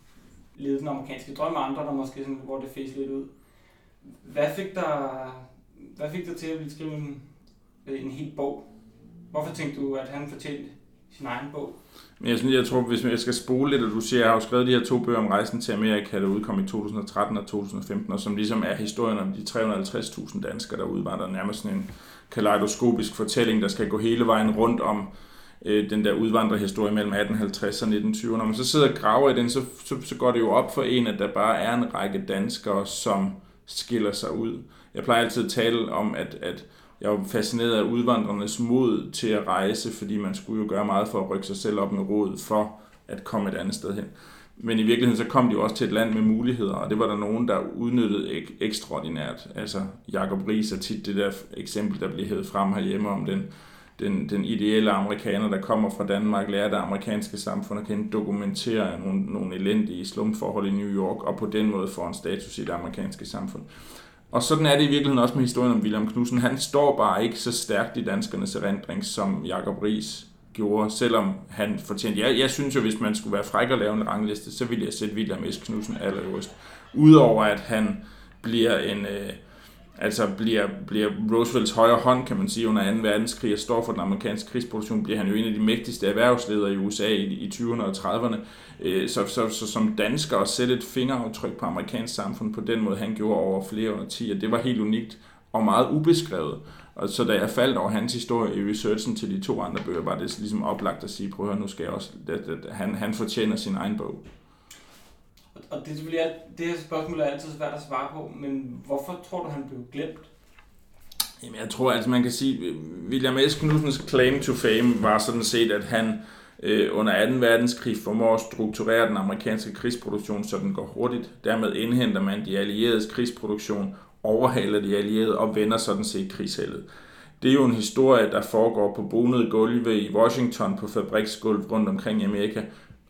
Speaker 1: levede den amerikanske drøm, og andre, der måske sådan, hvor det fæs lidt ud. Hvad fik dig, hvad fik dig til at ville skrive en, en hel bog Hvorfor tænkte du, at han fortjente sin egen bog.
Speaker 7: Men jeg, synes, jeg tror, hvis jeg skal spole lidt, og du siger, at jeg har jo skrevet de her to bøger om rejsen til Amerika, der udkom i 2013 og 2015, og som ligesom er historien om de 350.000 danskere, der udvandrede nærmest sådan en kaleidoskopisk fortælling, der skal gå hele vejen rundt om øh, den der udvandrerhistorie mellem 1850 og 1920. Når man så sidder og graver i den, så, så, så går det jo op for en, at der bare er en række danskere, som skiller sig ud. Jeg plejer altid at tale om, at, at jeg var fascineret af udvandrernes mod til at rejse, fordi man skulle jo gøre meget for at rykke sig selv op med råd for at komme et andet sted hen. Men i virkeligheden så kom de jo også til et land med muligheder, og det var der nogen, der udnyttede ek- ekstraordinært. Altså Jacob Ries er tit det der eksempel, der bliver hævet frem herhjemme om den, den, den ideelle amerikaner, der kommer fra Danmark, lærer det amerikanske samfund at kende, dokumentere nogle, nogle elendige slumforhold i New York, og på den måde får en status i det amerikanske samfund. Og sådan er det i virkeligheden også med historien om William Knudsen. Han står bare ikke så stærkt i danskernes erindring, som Jacob Ries gjorde, selvom han fortjente. Jeg, jeg synes jo, hvis man skulle være fræk og lave en rangliste, så ville jeg sætte William S. Knudsen allerøverst. Udover at han bliver en... Øh, altså bliver, bliver Roosevelts højre hånd, kan man sige, under 2. verdenskrig og står for den amerikanske krigsproduktion, bliver han jo en af de mægtigste erhvervsledere i USA i, i 20'erne og 30'erne. Øh, så, så, så som dansker at sætte et fingeraftryk på amerikansk samfund på den måde, han gjorde over flere årtier, det var helt unikt og meget ubeskrevet. Og så da jeg faldt over hans historie i researchen til de to andre bøger, var det ligesom oplagt at sige, prøv at høre, nu skal jeg også, at han, han fortjener sin egen bog.
Speaker 1: Og det, er selvfølgelig alt, det her spørgsmål er altid svært at svare på, men hvorfor tror du, han blev glemt?
Speaker 7: Jamen, jeg tror, altså man kan sige, William S. Knudsens claim to fame var sådan set, at han øh, under 2. verdenskrig formår at strukturere den amerikanske krigsproduktion, så den går hurtigt. Dermed indhenter man de allieredes krigsproduktion, overhaler de allierede og vender sådan set krigsheldet. Det er jo en historie, der foregår på bonede gulve i Washington på fabriksgulv rundt omkring i Amerika,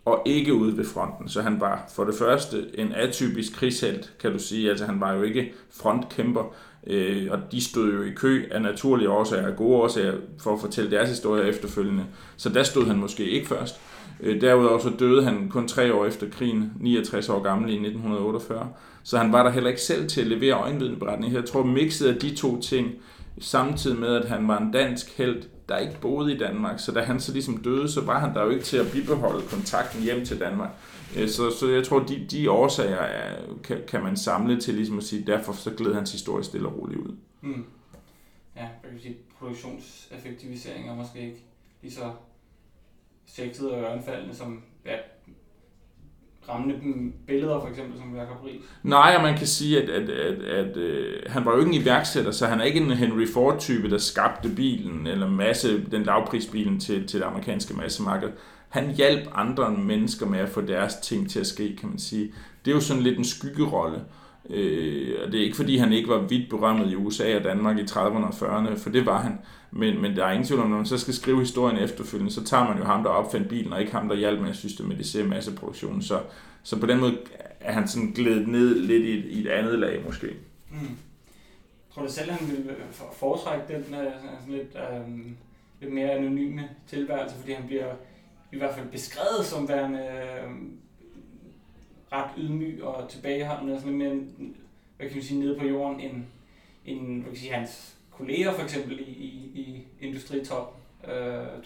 Speaker 7: og ikke ude ved fronten. Så han var for det første en atypisk krigshelt, kan du sige. Altså han var jo ikke frontkæmper, øh, og de stod jo i kø af naturlige årsager og gode årsager for at fortælle deres historie efterfølgende. Så der stod han måske ikke først. Øh, derudover så døde han kun tre år efter krigen, 69 år gammel i 1948. Så han var der heller ikke selv til at levere øjenvidneberetning. Jeg tror, mixet af de to ting, samtidig med, at han var en dansk held, der ikke boede i Danmark. Så da han så ligesom døde, så var han der jo ikke til at bibeholde kontakten hjem til Danmark. Øh, så, så jeg tror, de, de årsager er, kan, kan man samle til ligesom at sige, derfor så gled hans historie stille og roligt ud.
Speaker 1: Mm. Ja, jeg kan sige, produktionseffektivisering er måske ikke lige så sexet og ørenfaldende som ja, rammende billeder, for eksempel, som Jacob Ries?
Speaker 7: Nej, og man kan sige, at, at, at, at, øh, han var jo ikke en iværksætter, så han er ikke en Henry Ford-type, der skabte bilen, eller masse, den lavprisbilen til, til det amerikanske massemarked. Han hjalp andre mennesker med at få deres ting til at ske, kan man sige. Det er jo sådan lidt en skyggerolle. Øh, Øh, og det er ikke fordi, han ikke var vidt berømmet i USA og Danmark i 30'erne og 40'erne, for det var han. Men, men der er ingen tvivl om, når man så skal skrive historien efterfølgende, så tager man jo ham, der opfandt bilen, og ikke ham, der hjalp med at systematisere masseproduktionen. Så, så på den måde er han sådan glædet ned lidt i i et andet lag måske. Mm.
Speaker 1: Tror du selv, han ville foretrække den øh, sådan lidt, øh, lidt mere anonyme tilværelse, fordi han bliver i hvert fald beskrevet som værende øh, ret ydmyg og tilbageholdende, og sådan lidt mere, hvad kan man sige, nede på jorden, end, end hvad kan sige, hans kolleger for eksempel i, i, i industritop. Øh,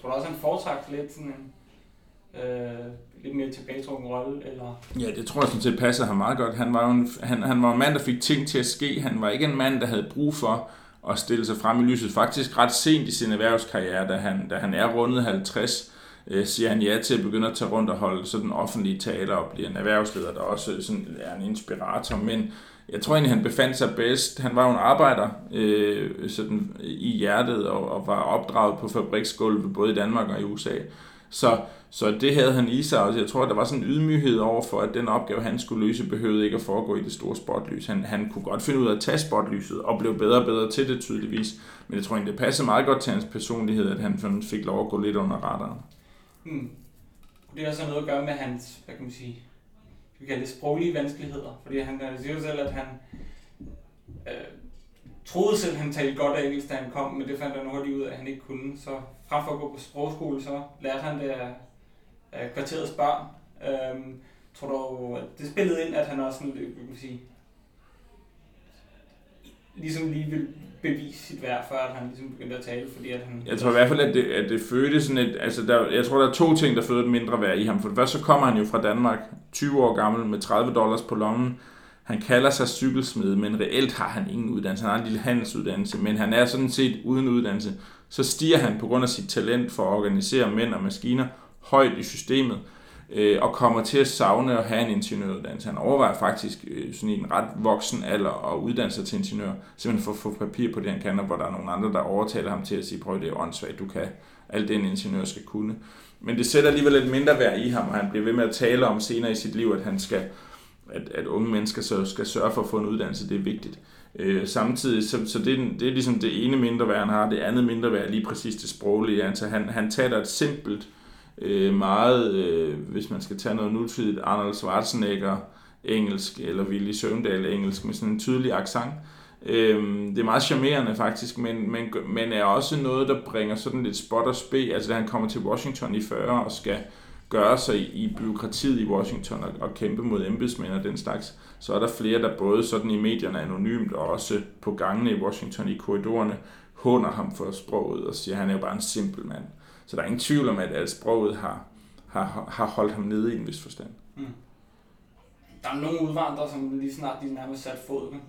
Speaker 1: tror du også, han foretrækker lidt sådan en øh, lidt mere tilbagetrukken rolle? Eller?
Speaker 7: Ja, det tror jeg sådan set passer ham meget godt. Han var jo en, han, han var en mand, der fik ting til at ske. Han var ikke en mand, der havde brug for at stille sig frem i lyset. Faktisk ret sent i sin erhvervskarriere, da han, da han er rundet 50, øh, siger han ja til at begynde at tage rundt og holde sådan offentlige taler og blive en erhvervsleder, der også sådan er en inspirator. Men jeg tror egentlig, han befandt sig bedst. Han var jo en arbejder øh, sådan, i hjertet og, og var opdraget på fabriksgulvet både i Danmark og i USA. Så, så det havde han i sig, og jeg tror, der var sådan en ydmyghed over for, at den opgave, han skulle løse, behøvede ikke at foregå i det store spotlys. Han, han kunne godt finde ud af at tage spotlyset, og blev bedre og bedre til det tydeligvis. Men jeg tror egentlig, det passede meget godt til hans personlighed, at han fik lov at gå lidt under radaren.
Speaker 1: Hmm. Det har så noget at gøre med hans, hvad kan man sige, vi kalde det sproglige vanskeligheder. Fordi han siger jo selv, at han øh, troede selv, at han talte godt af engelsk, da han kom, men det fandt han hurtigt ud af, at han ikke kunne. Så frem for at gå på sprogskole, så lærte han det af, af kvarterets børn. Øhm, tror du, at det spillede ind, at han også sådan, kan sige, ligesom lige ville bevise sit værd, før at han ligesom begyndte at tale, fordi at han...
Speaker 7: Jeg tror i hvert fald, at det, at det fødte sådan et... Altså, der, jeg tror, der er to ting, der fødte et mindre værd i ham. For det første, så kommer han jo fra Danmark, 20 år gammel, med 30 dollars på lommen. Han kalder sig cykelsmed, men reelt har han ingen uddannelse. Han har en lille handelsuddannelse, men han er sådan set uden uddannelse. Så stiger han på grund af sit talent for at organisere mænd og maskiner højt i systemet, øh, og kommer til at savne at have en ingeniøruddannelse. Han overvejer faktisk øh, sådan i en ret voksen alder at uddanne sig til ingeniør, simpelthen for at få papir på det, han kan, og hvor der er nogle andre, der overtaler ham til at sige, prøv det er åndssvagt, du kan alt det, en ingeniør skal kunne. Men det sætter alligevel lidt mindre værd i ham, og han bliver ved med at tale om senere i sit liv, at han skal at, at unge mennesker så skal sørge for at få en uddannelse, det er vigtigt. Øh, samtidig, så, så det, det er ligesom det ene mindre værd, han har, det andet mindre værd lige præcis det sproglige. Altså han, han taler et simpelt, øh, Øh, meget, øh, hvis man skal tage noget nutidigt, Arnold Schwarzenegger engelsk, eller Willy Søvndal engelsk, med sådan en tydelig accent. Øh, det er meget charmerende faktisk, men, men, men er også noget, der bringer sådan lidt spot og spe. Altså da han kommer til Washington i 40 og skal gøre sig i, i byråkratiet i Washington og, og kæmpe mod embedsmænd og den slags, så er der flere, der både sådan i medierne anonymt og også på gangene i Washington i korridorerne håner ham for sproget og siger, at han er jo bare en simpel mand. Så der er ingen tvivl om, at, at sproget har, har, har holdt ham nede i en vis forstand. Mm.
Speaker 1: Der er nogle udvandrere, som lige snart de nærmest sat foden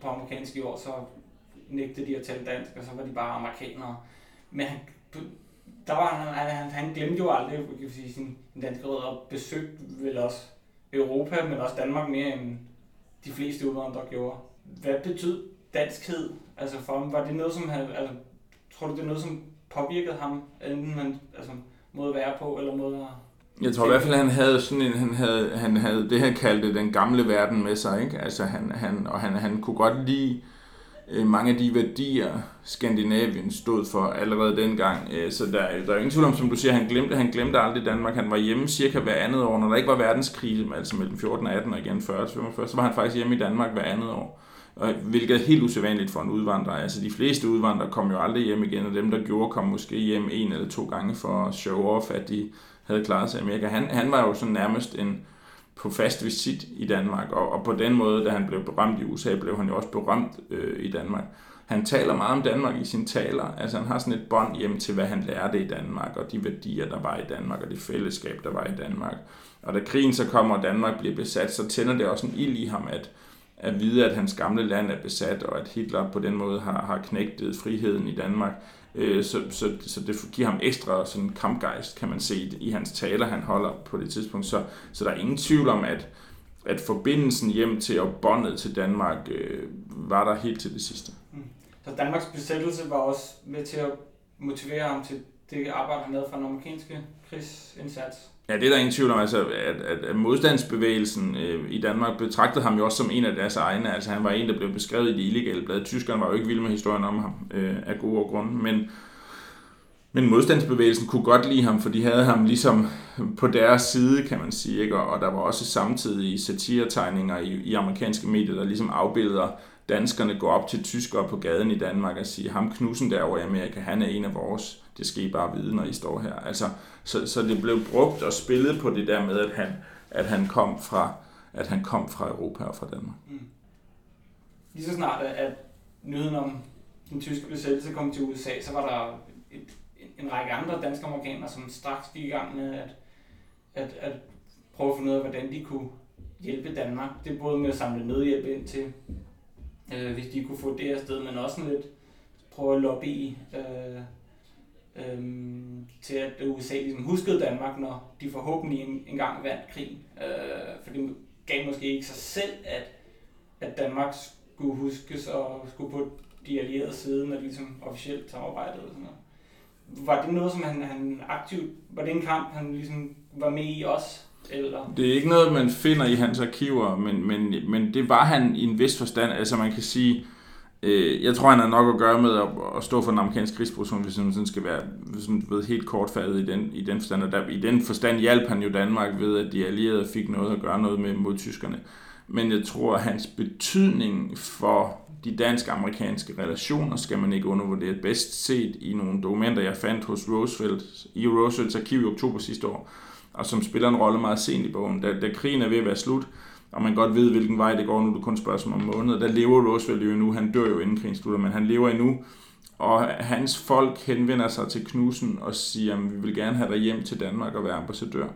Speaker 1: på amerikansk jord, så nægtede de at tale dansk, og så var de bare amerikanere. Men han, der var han, han, han glemte jo aldrig, kan sige, sin danske rød og besøgte vel også Europa, men også Danmark mere end de fleste udvandrere gjorde. Hvad betød danskhed altså for ham? Var det noget, som han, altså, tror du, det er noget, som påvirket ham, enten han, altså, måde at være på, eller måde at
Speaker 7: jeg tror i hvert fald, at han havde sådan en, han havde, han havde det, han kaldte den gamle verden med sig, ikke? Altså han, han, og han, han kunne godt lide øh, mange af de værdier, Skandinavien stod for allerede dengang. Øh, så der, der er ingen tvivl om, som du siger, han glemte, han glemte aldrig Danmark. Han var hjemme cirka hver andet år, når der ikke var verdenskrig, altså mellem 14 og 18 og igen 40 45, så var han faktisk hjemme i Danmark hver andet år hvilket er helt usædvanligt for en udvandrer. Altså de fleste udvandrere kom jo aldrig hjem igen, og dem der gjorde, kom måske hjem en eller to gange for at show off, at de havde klaret sig i Amerika. Han, han var jo sådan nærmest en på fast visit i Danmark, og, og på den måde, da han blev berømt i USA, blev han jo også berømt øh, i Danmark. Han taler meget om Danmark i sine taler. Altså han har sådan et bånd hjem til, hvad han lærte i Danmark, og de værdier, der var i Danmark, og det fællesskab, der var i Danmark. Og da krigen så kommer, og Danmark bliver besat, så tænder det også en ild i ham, at, at vide, at hans gamle land er besat, og at Hitler på den måde har, har knægtet friheden i Danmark. Øh, så, så, så det giver ham ekstra sådan kampgejst, kan man se i hans taler, han holder på det tidspunkt. Så, så der er ingen tvivl om, at, at forbindelsen hjem til og båndet til Danmark øh, var der helt til det sidste. Mm.
Speaker 1: Så Danmarks besættelse var også med til at motivere ham til det arbejde, han lavede for den amerikanske krigsindsats?
Speaker 7: Ja, det er der ingen tvivl om, altså, at, at, at modstandsbevægelsen øh, i Danmark betragtede ham jo også som en af deres egne. Altså, han var en, der blev beskrevet i de illegale blade. Tyskerne var jo ikke vilde med historien om ham øh, af gode grunde, men, men modstandsbevægelsen kunne godt lide ham, for de havde ham ligesom på deres side, kan man sige. Ikke? Og, og der var også samtidig satiretegninger i, i amerikanske medier, der ligesom afbilder danskerne går op til tyskere på gaden i Danmark og siger, ham Knudsen derovre i Amerika, han er en af vores. Det skal I bare vide, når I står her. Altså, så, så det blev brugt og spillet på det der med, at han, at han kom fra at han kom fra Europa og fra Danmark. Mm.
Speaker 1: Lige så snart, at nyheden om den tyske besættelse kom til USA, så var der et, en række andre danske amerikanere, som straks gik i gang med at, at, at prøve at finde ud af, hvordan de kunne hjælpe Danmark. Det er både med at samle nødhjælp ind til, øh, hvis de kunne få det afsted, men også lidt prøve at lobby øh, øh, til at USA ligesom huskede Danmark, når de forhåbentlig en, engang vandt krig. Øh, for det gav måske ikke sig selv, at, at Danmark skulle huskes og skulle på de allierede side, når de ligesom officielt samarbejdede. Og sådan noget. Var det noget, som han, han aktivt, var det en kamp, han ligesom var med i også? Eller?
Speaker 7: Det er ikke noget, man finder i hans arkiver, men, men, men det var han i en vis forstand. Altså man kan sige, Øh, jeg tror, han har nok at gøre med at, at stå for den amerikanske krigsproduktion, hvis man sådan skal være sådan, ved, helt kortfattet i den, i den forstand. Og der, I den forstand hjalp han jo Danmark ved, at de allierede fik noget at gøre noget med mod tyskerne. Men jeg tror, at hans betydning for de dansk-amerikanske relationer skal man ikke undervurdere. Bedst set i nogle dokumenter, jeg fandt hos Roosevelt, i Roosevelts arkiv i oktober sidste år, og som spiller en rolle meget sent i bogen. Da, da krigen er ved at være slut, og man godt ved, hvilken vej det går nu, du kun spørgsmål om måneder. Der lever Roosevelt jo endnu, han dør jo inden krigen slutter, men han lever endnu, og hans folk henvender sig til Knudsen og siger, at vi vil gerne have dig hjem til Danmark og være ambassadør.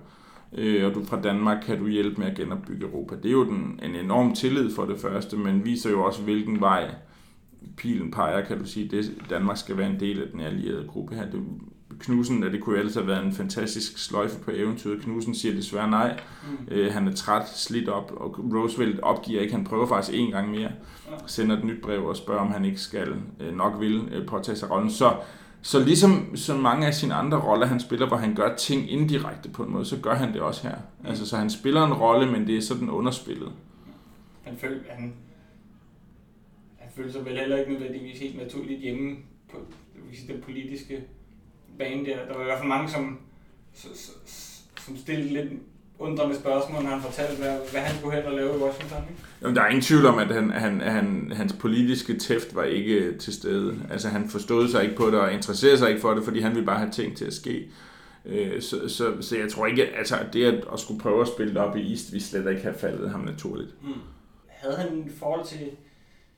Speaker 7: Øh, og du fra Danmark kan du hjælpe med at genopbygge Europa. Det er jo den, en enorm tillid for det første, men viser jo også, hvilken vej pilen peger, kan du sige, det Danmark skal være en del af den allierede gruppe her. Det, Knudsen, at det kunne ellers have været en fantastisk sløjfe på eventyret. Knudsen siger desværre nej. Mm. Øh, han er træt, slidt op, og Roosevelt opgiver ikke. Han prøver faktisk en gang mere. Sender et nyt brev og spørger, om han ikke skal øh, nok vil øh, påtage sig rollen. Så, så ligesom så mange af sine andre roller, han spiller, hvor han gør ting indirekte på en måde, så gør han det også her. Mm. Altså, så han spiller en rolle, men det er sådan underspillet.
Speaker 1: Han føler, han, han føler sig vel heller ikke nødvendigvis helt naturligt hjemme på den politiske bane der. Der var i hvert fald mange, som, som stillede lidt undrende spørgsmål, når han fortalte, hvad, hvad han skulle hen og lave i Washington. Ikke?
Speaker 7: Jamen, der er ingen tvivl om, at han, han, han, hans politiske tæft var ikke til stede. Altså, han forstod sig ikke på det og interesserede sig ikke for det, fordi han ville bare have ting til at ske. Øh, så, så, så jeg tror ikke, altså det at, at skulle prøve at spille det op i East, vi slet ikke have faldet ham naturligt. Hmm.
Speaker 1: Havde han i forhold til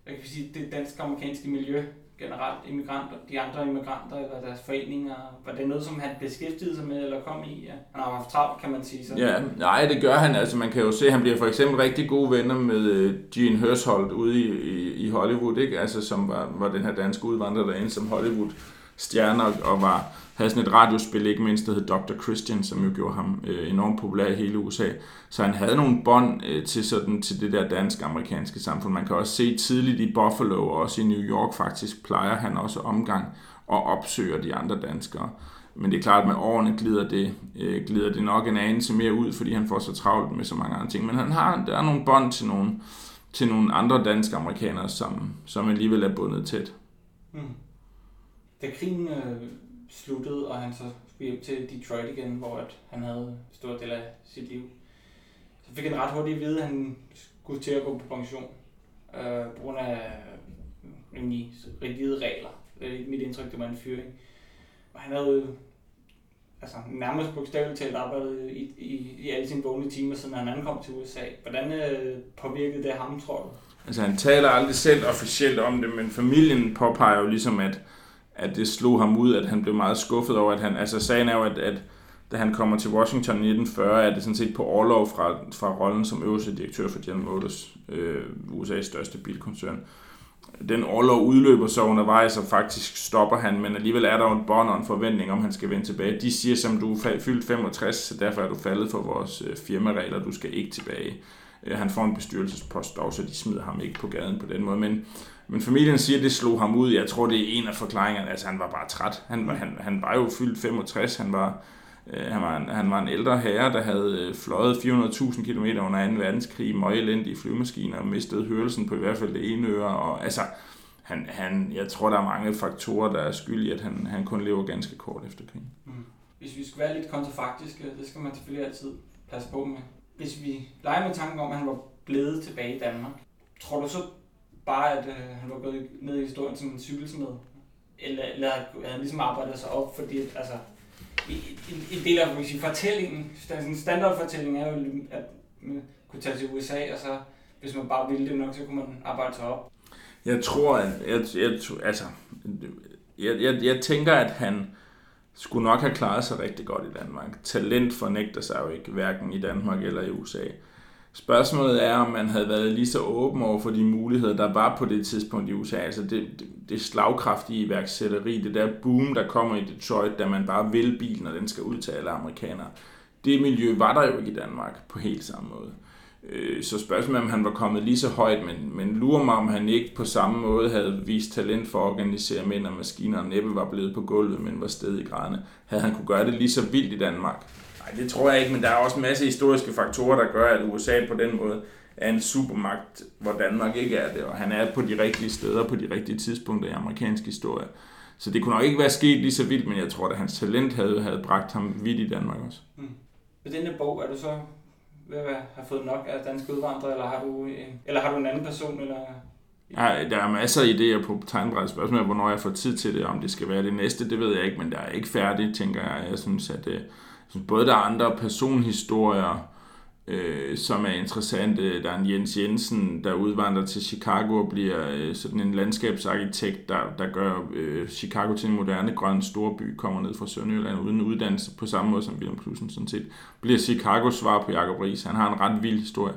Speaker 1: hvad kan vi sige, det dansk-amerikanske miljø, generelt immigranter, de andre immigranter eller deres foreninger? Var det noget, som han beskæftigede sig med eller kom i? Ja. Han har haft travlt, kan man sige. Sådan.
Speaker 7: Ja, nej, det gør han. Altså, man kan jo se, at han bliver for eksempel rigtig gode venner med øh, Gene Hersholt ude i, i, i Hollywood, ikke? Altså, som var, var den her danske udvandrer derinde som Hollywood stjerner og var, havde sådan et radiospil, ikke mindst, der hed Dr. Christian, som jo gjorde ham øh, enormt populær i hele USA. Så han havde nogle bånd øh, til, sådan, til det der dansk-amerikanske samfund. Man kan også se tidligt i Buffalo og også i New York faktisk, plejer han også omgang og opsøger de andre danskere. Men det er klart, at med årene glider det, øh, glider det nok en anelse mere ud, fordi han får så travlt med så mange andre ting. Men han har, der er nogle bånd til nogle, til nogle andre danske amerikanere, som, som alligevel er bundet tæt. Mm
Speaker 1: da krigen øh, sluttede, og han så skulle hjem til Detroit igen, hvor at han havde stor del af sit liv, så fik han ret hurtigt at vide, at han skulle til at gå på pension, øh, på grund af øh, rimelig rigide regler. Det er mit indtryk, det var en fyring. Og han havde altså, nærmest bogstaveligt talt arbejdet i, i, i alle sine vågne timer, siden han ankom til USA. Hvordan øh, påvirkede det ham, tror du?
Speaker 7: Altså han taler aldrig selv officielt om det, men familien påpeger jo ligesom, at at det slog ham ud, at han blev meget skuffet over, at han, altså sagen er jo, at, at da han kommer til Washington i 1940, er det sådan set på overlov fra, fra rollen som øverste direktør for General Motors, øh, USA's største bilkoncern. Den overlov udløber så undervejs, og faktisk stopper han, men alligevel er der jo et bånd og en forventning om, han skal vende tilbage. De siger, som du er fyldt 65, så derfor er du faldet for vores øh, firmaregler, du skal ikke tilbage. Øh, han får en bestyrelsespost dog, så de smider ham ikke på gaden på den måde, men men familien siger, at det slog ham ud. Jeg tror, det er en af forklaringerne. Altså, han var bare træt. Han, var, han, han var jo fyldt 65. Han var, øh, han, var en, han var en ældre herre, der havde øh, fløjet 400.000 km under 2. verdenskrig, møg i flyvemaskiner og mistet hørelsen på i hvert fald det ene øre. Og, altså, han, han, jeg tror, der er mange faktorer, der er skyld i, at han, han kun lever ganske kort efter krigen. Mm.
Speaker 1: Hvis vi skal være lidt kontrafaktiske, det skal man selvfølgelig altid passe på med. Hvis vi leger med tanken om, at han var blevet tilbage i Danmark, tror du så bare, at øh, han var gået ned i historien som en cykelsmed. Eller, eller havde han ligesom arbejdet sig op, fordi at, altså, en, en del af sige, fortællingen, en standardfortælling er jo, at man kunne tage til USA, og så hvis man bare ville det nok, så kunne man arbejde sig op.
Speaker 7: Jeg tror, at jeg, jeg, altså, jeg, jeg, jeg tænker, at han skulle nok have klaret sig rigtig godt i Danmark. Talent fornægter sig jo ikke, hverken i Danmark eller i USA. Spørgsmålet er, om man havde været lige så åben over for de muligheder, der var på det tidspunkt i USA. Altså det, det, det slagkraftige iværksætteri, det der boom, der kommer i Detroit, da man bare vil bilen, og den skal ud til alle amerikanere. Det miljø var der jo ikke i Danmark på helt samme måde. Øh, så spørgsmålet er, om han var kommet lige så højt, men, men lurer mig, om han ikke på samme måde havde vist talent for at organisere mænd og maskiner, og næppe var blevet på gulvet, men var sted i grædende. Havde han kunne gøre det lige så vildt i Danmark, Nej, det tror jeg ikke, men der er også en masse historiske faktorer, der gør, at USA på den måde er en supermagt, hvor Danmark ikke er det, og han er på de rigtige steder på de rigtige tidspunkter i amerikansk historie. Så det kunne nok ikke være sket lige så vildt, men jeg tror, at hans talent havde, havde bragt ham vidt i Danmark også. Mm.
Speaker 1: Ved denne bog, er du så ved at have fået nok af danske udvandrere, eller har du en, eller har du en anden person? Eller?
Speaker 7: Ja, der er masser af idéer på tegnbrættet. Spørgsmålet hvornår jeg får tid til det, om det skal være det næste, det ved jeg ikke, men der er ikke færdigt, tænker jeg. Jeg synes, at det, øh, så både der er andre personhistorier, øh, som er interessante. Der er en Jens Jensen, der udvandrer til Chicago og bliver øh, sådan en landskabsarkitekt, der, der gør øh, Chicago til en moderne grøn storby, kommer ned fra Sønderjylland uden uddannelse på samme måde som William Knudsen sådan set. Bliver Chicago svar på Jacob Ries. Han har en ret vild historie.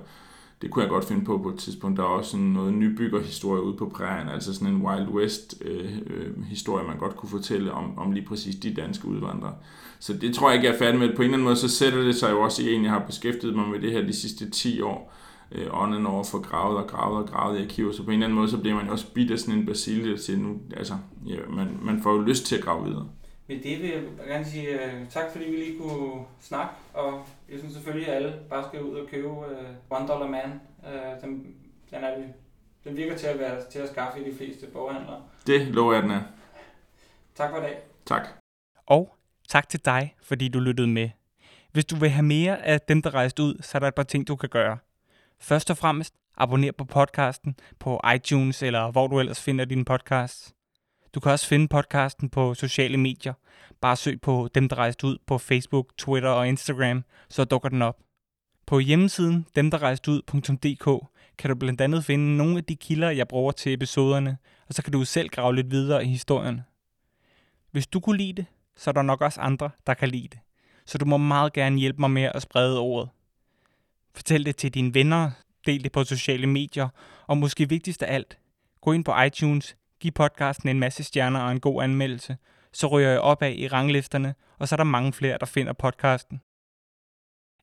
Speaker 7: Det kunne jeg godt finde på på et tidspunkt. Der er også sådan noget nybyggerhistorie ude på prærien, altså sådan en Wild West øh, øh, historie, man godt kunne fortælle om, om lige præcis de danske udvandrere. Så det tror jeg ikke, jeg er færdig med. På en eller anden måde, så sætter det sig jo også i en, jeg har beskæftiget mig med det her de sidste 10 år. Øh, ånden over for gravet og gravet og gravet i arkiver. Så på en eller anden måde, så bliver man jo også bidt af sådan en basilie, der siger nu, altså, ja, man, man får jo lyst til at grave videre.
Speaker 1: Med det vil jeg gerne sige uh, tak, fordi vi lige kunne snakke, og jeg synes selvfølgelig, at alle bare skal ud og købe uh, One Dollar Man. Uh, den, den, er, den virker til at være til at skaffe i de fleste boghandlere.
Speaker 7: Det lover jeg, den er.
Speaker 1: Tak for i dag.
Speaker 7: Tak.
Speaker 1: Og tak til dig, fordi du lyttede med. Hvis du vil have mere af dem, der rejste ud, så er der et par ting, du kan gøre. Først og fremmest, abonner på podcasten på iTunes eller hvor du ellers finder din podcast. Du kan også finde podcasten på sociale medier. Bare søg på dem, der rejste ud på Facebook, Twitter og Instagram, så dukker den op. På hjemmesiden demderrejsteud.dk kan du blandt andet finde nogle af de kilder, jeg bruger til episoderne, og så kan du selv grave lidt videre i historien. Hvis du kunne lide det, så er der nok også andre, der kan lide det. Så du må meget gerne hjælpe mig med at sprede ordet. Fortæl det til dine venner, del det på sociale medier, og måske vigtigst af alt, gå ind på iTunes, give podcasten en masse stjerner og en god anmeldelse, så ryger jeg opad i ranglisterne, og så er der mange flere, der finder podcasten.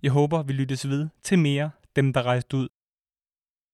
Speaker 1: Jeg håber, vi lyttes ved til mere Dem, der rejste ud.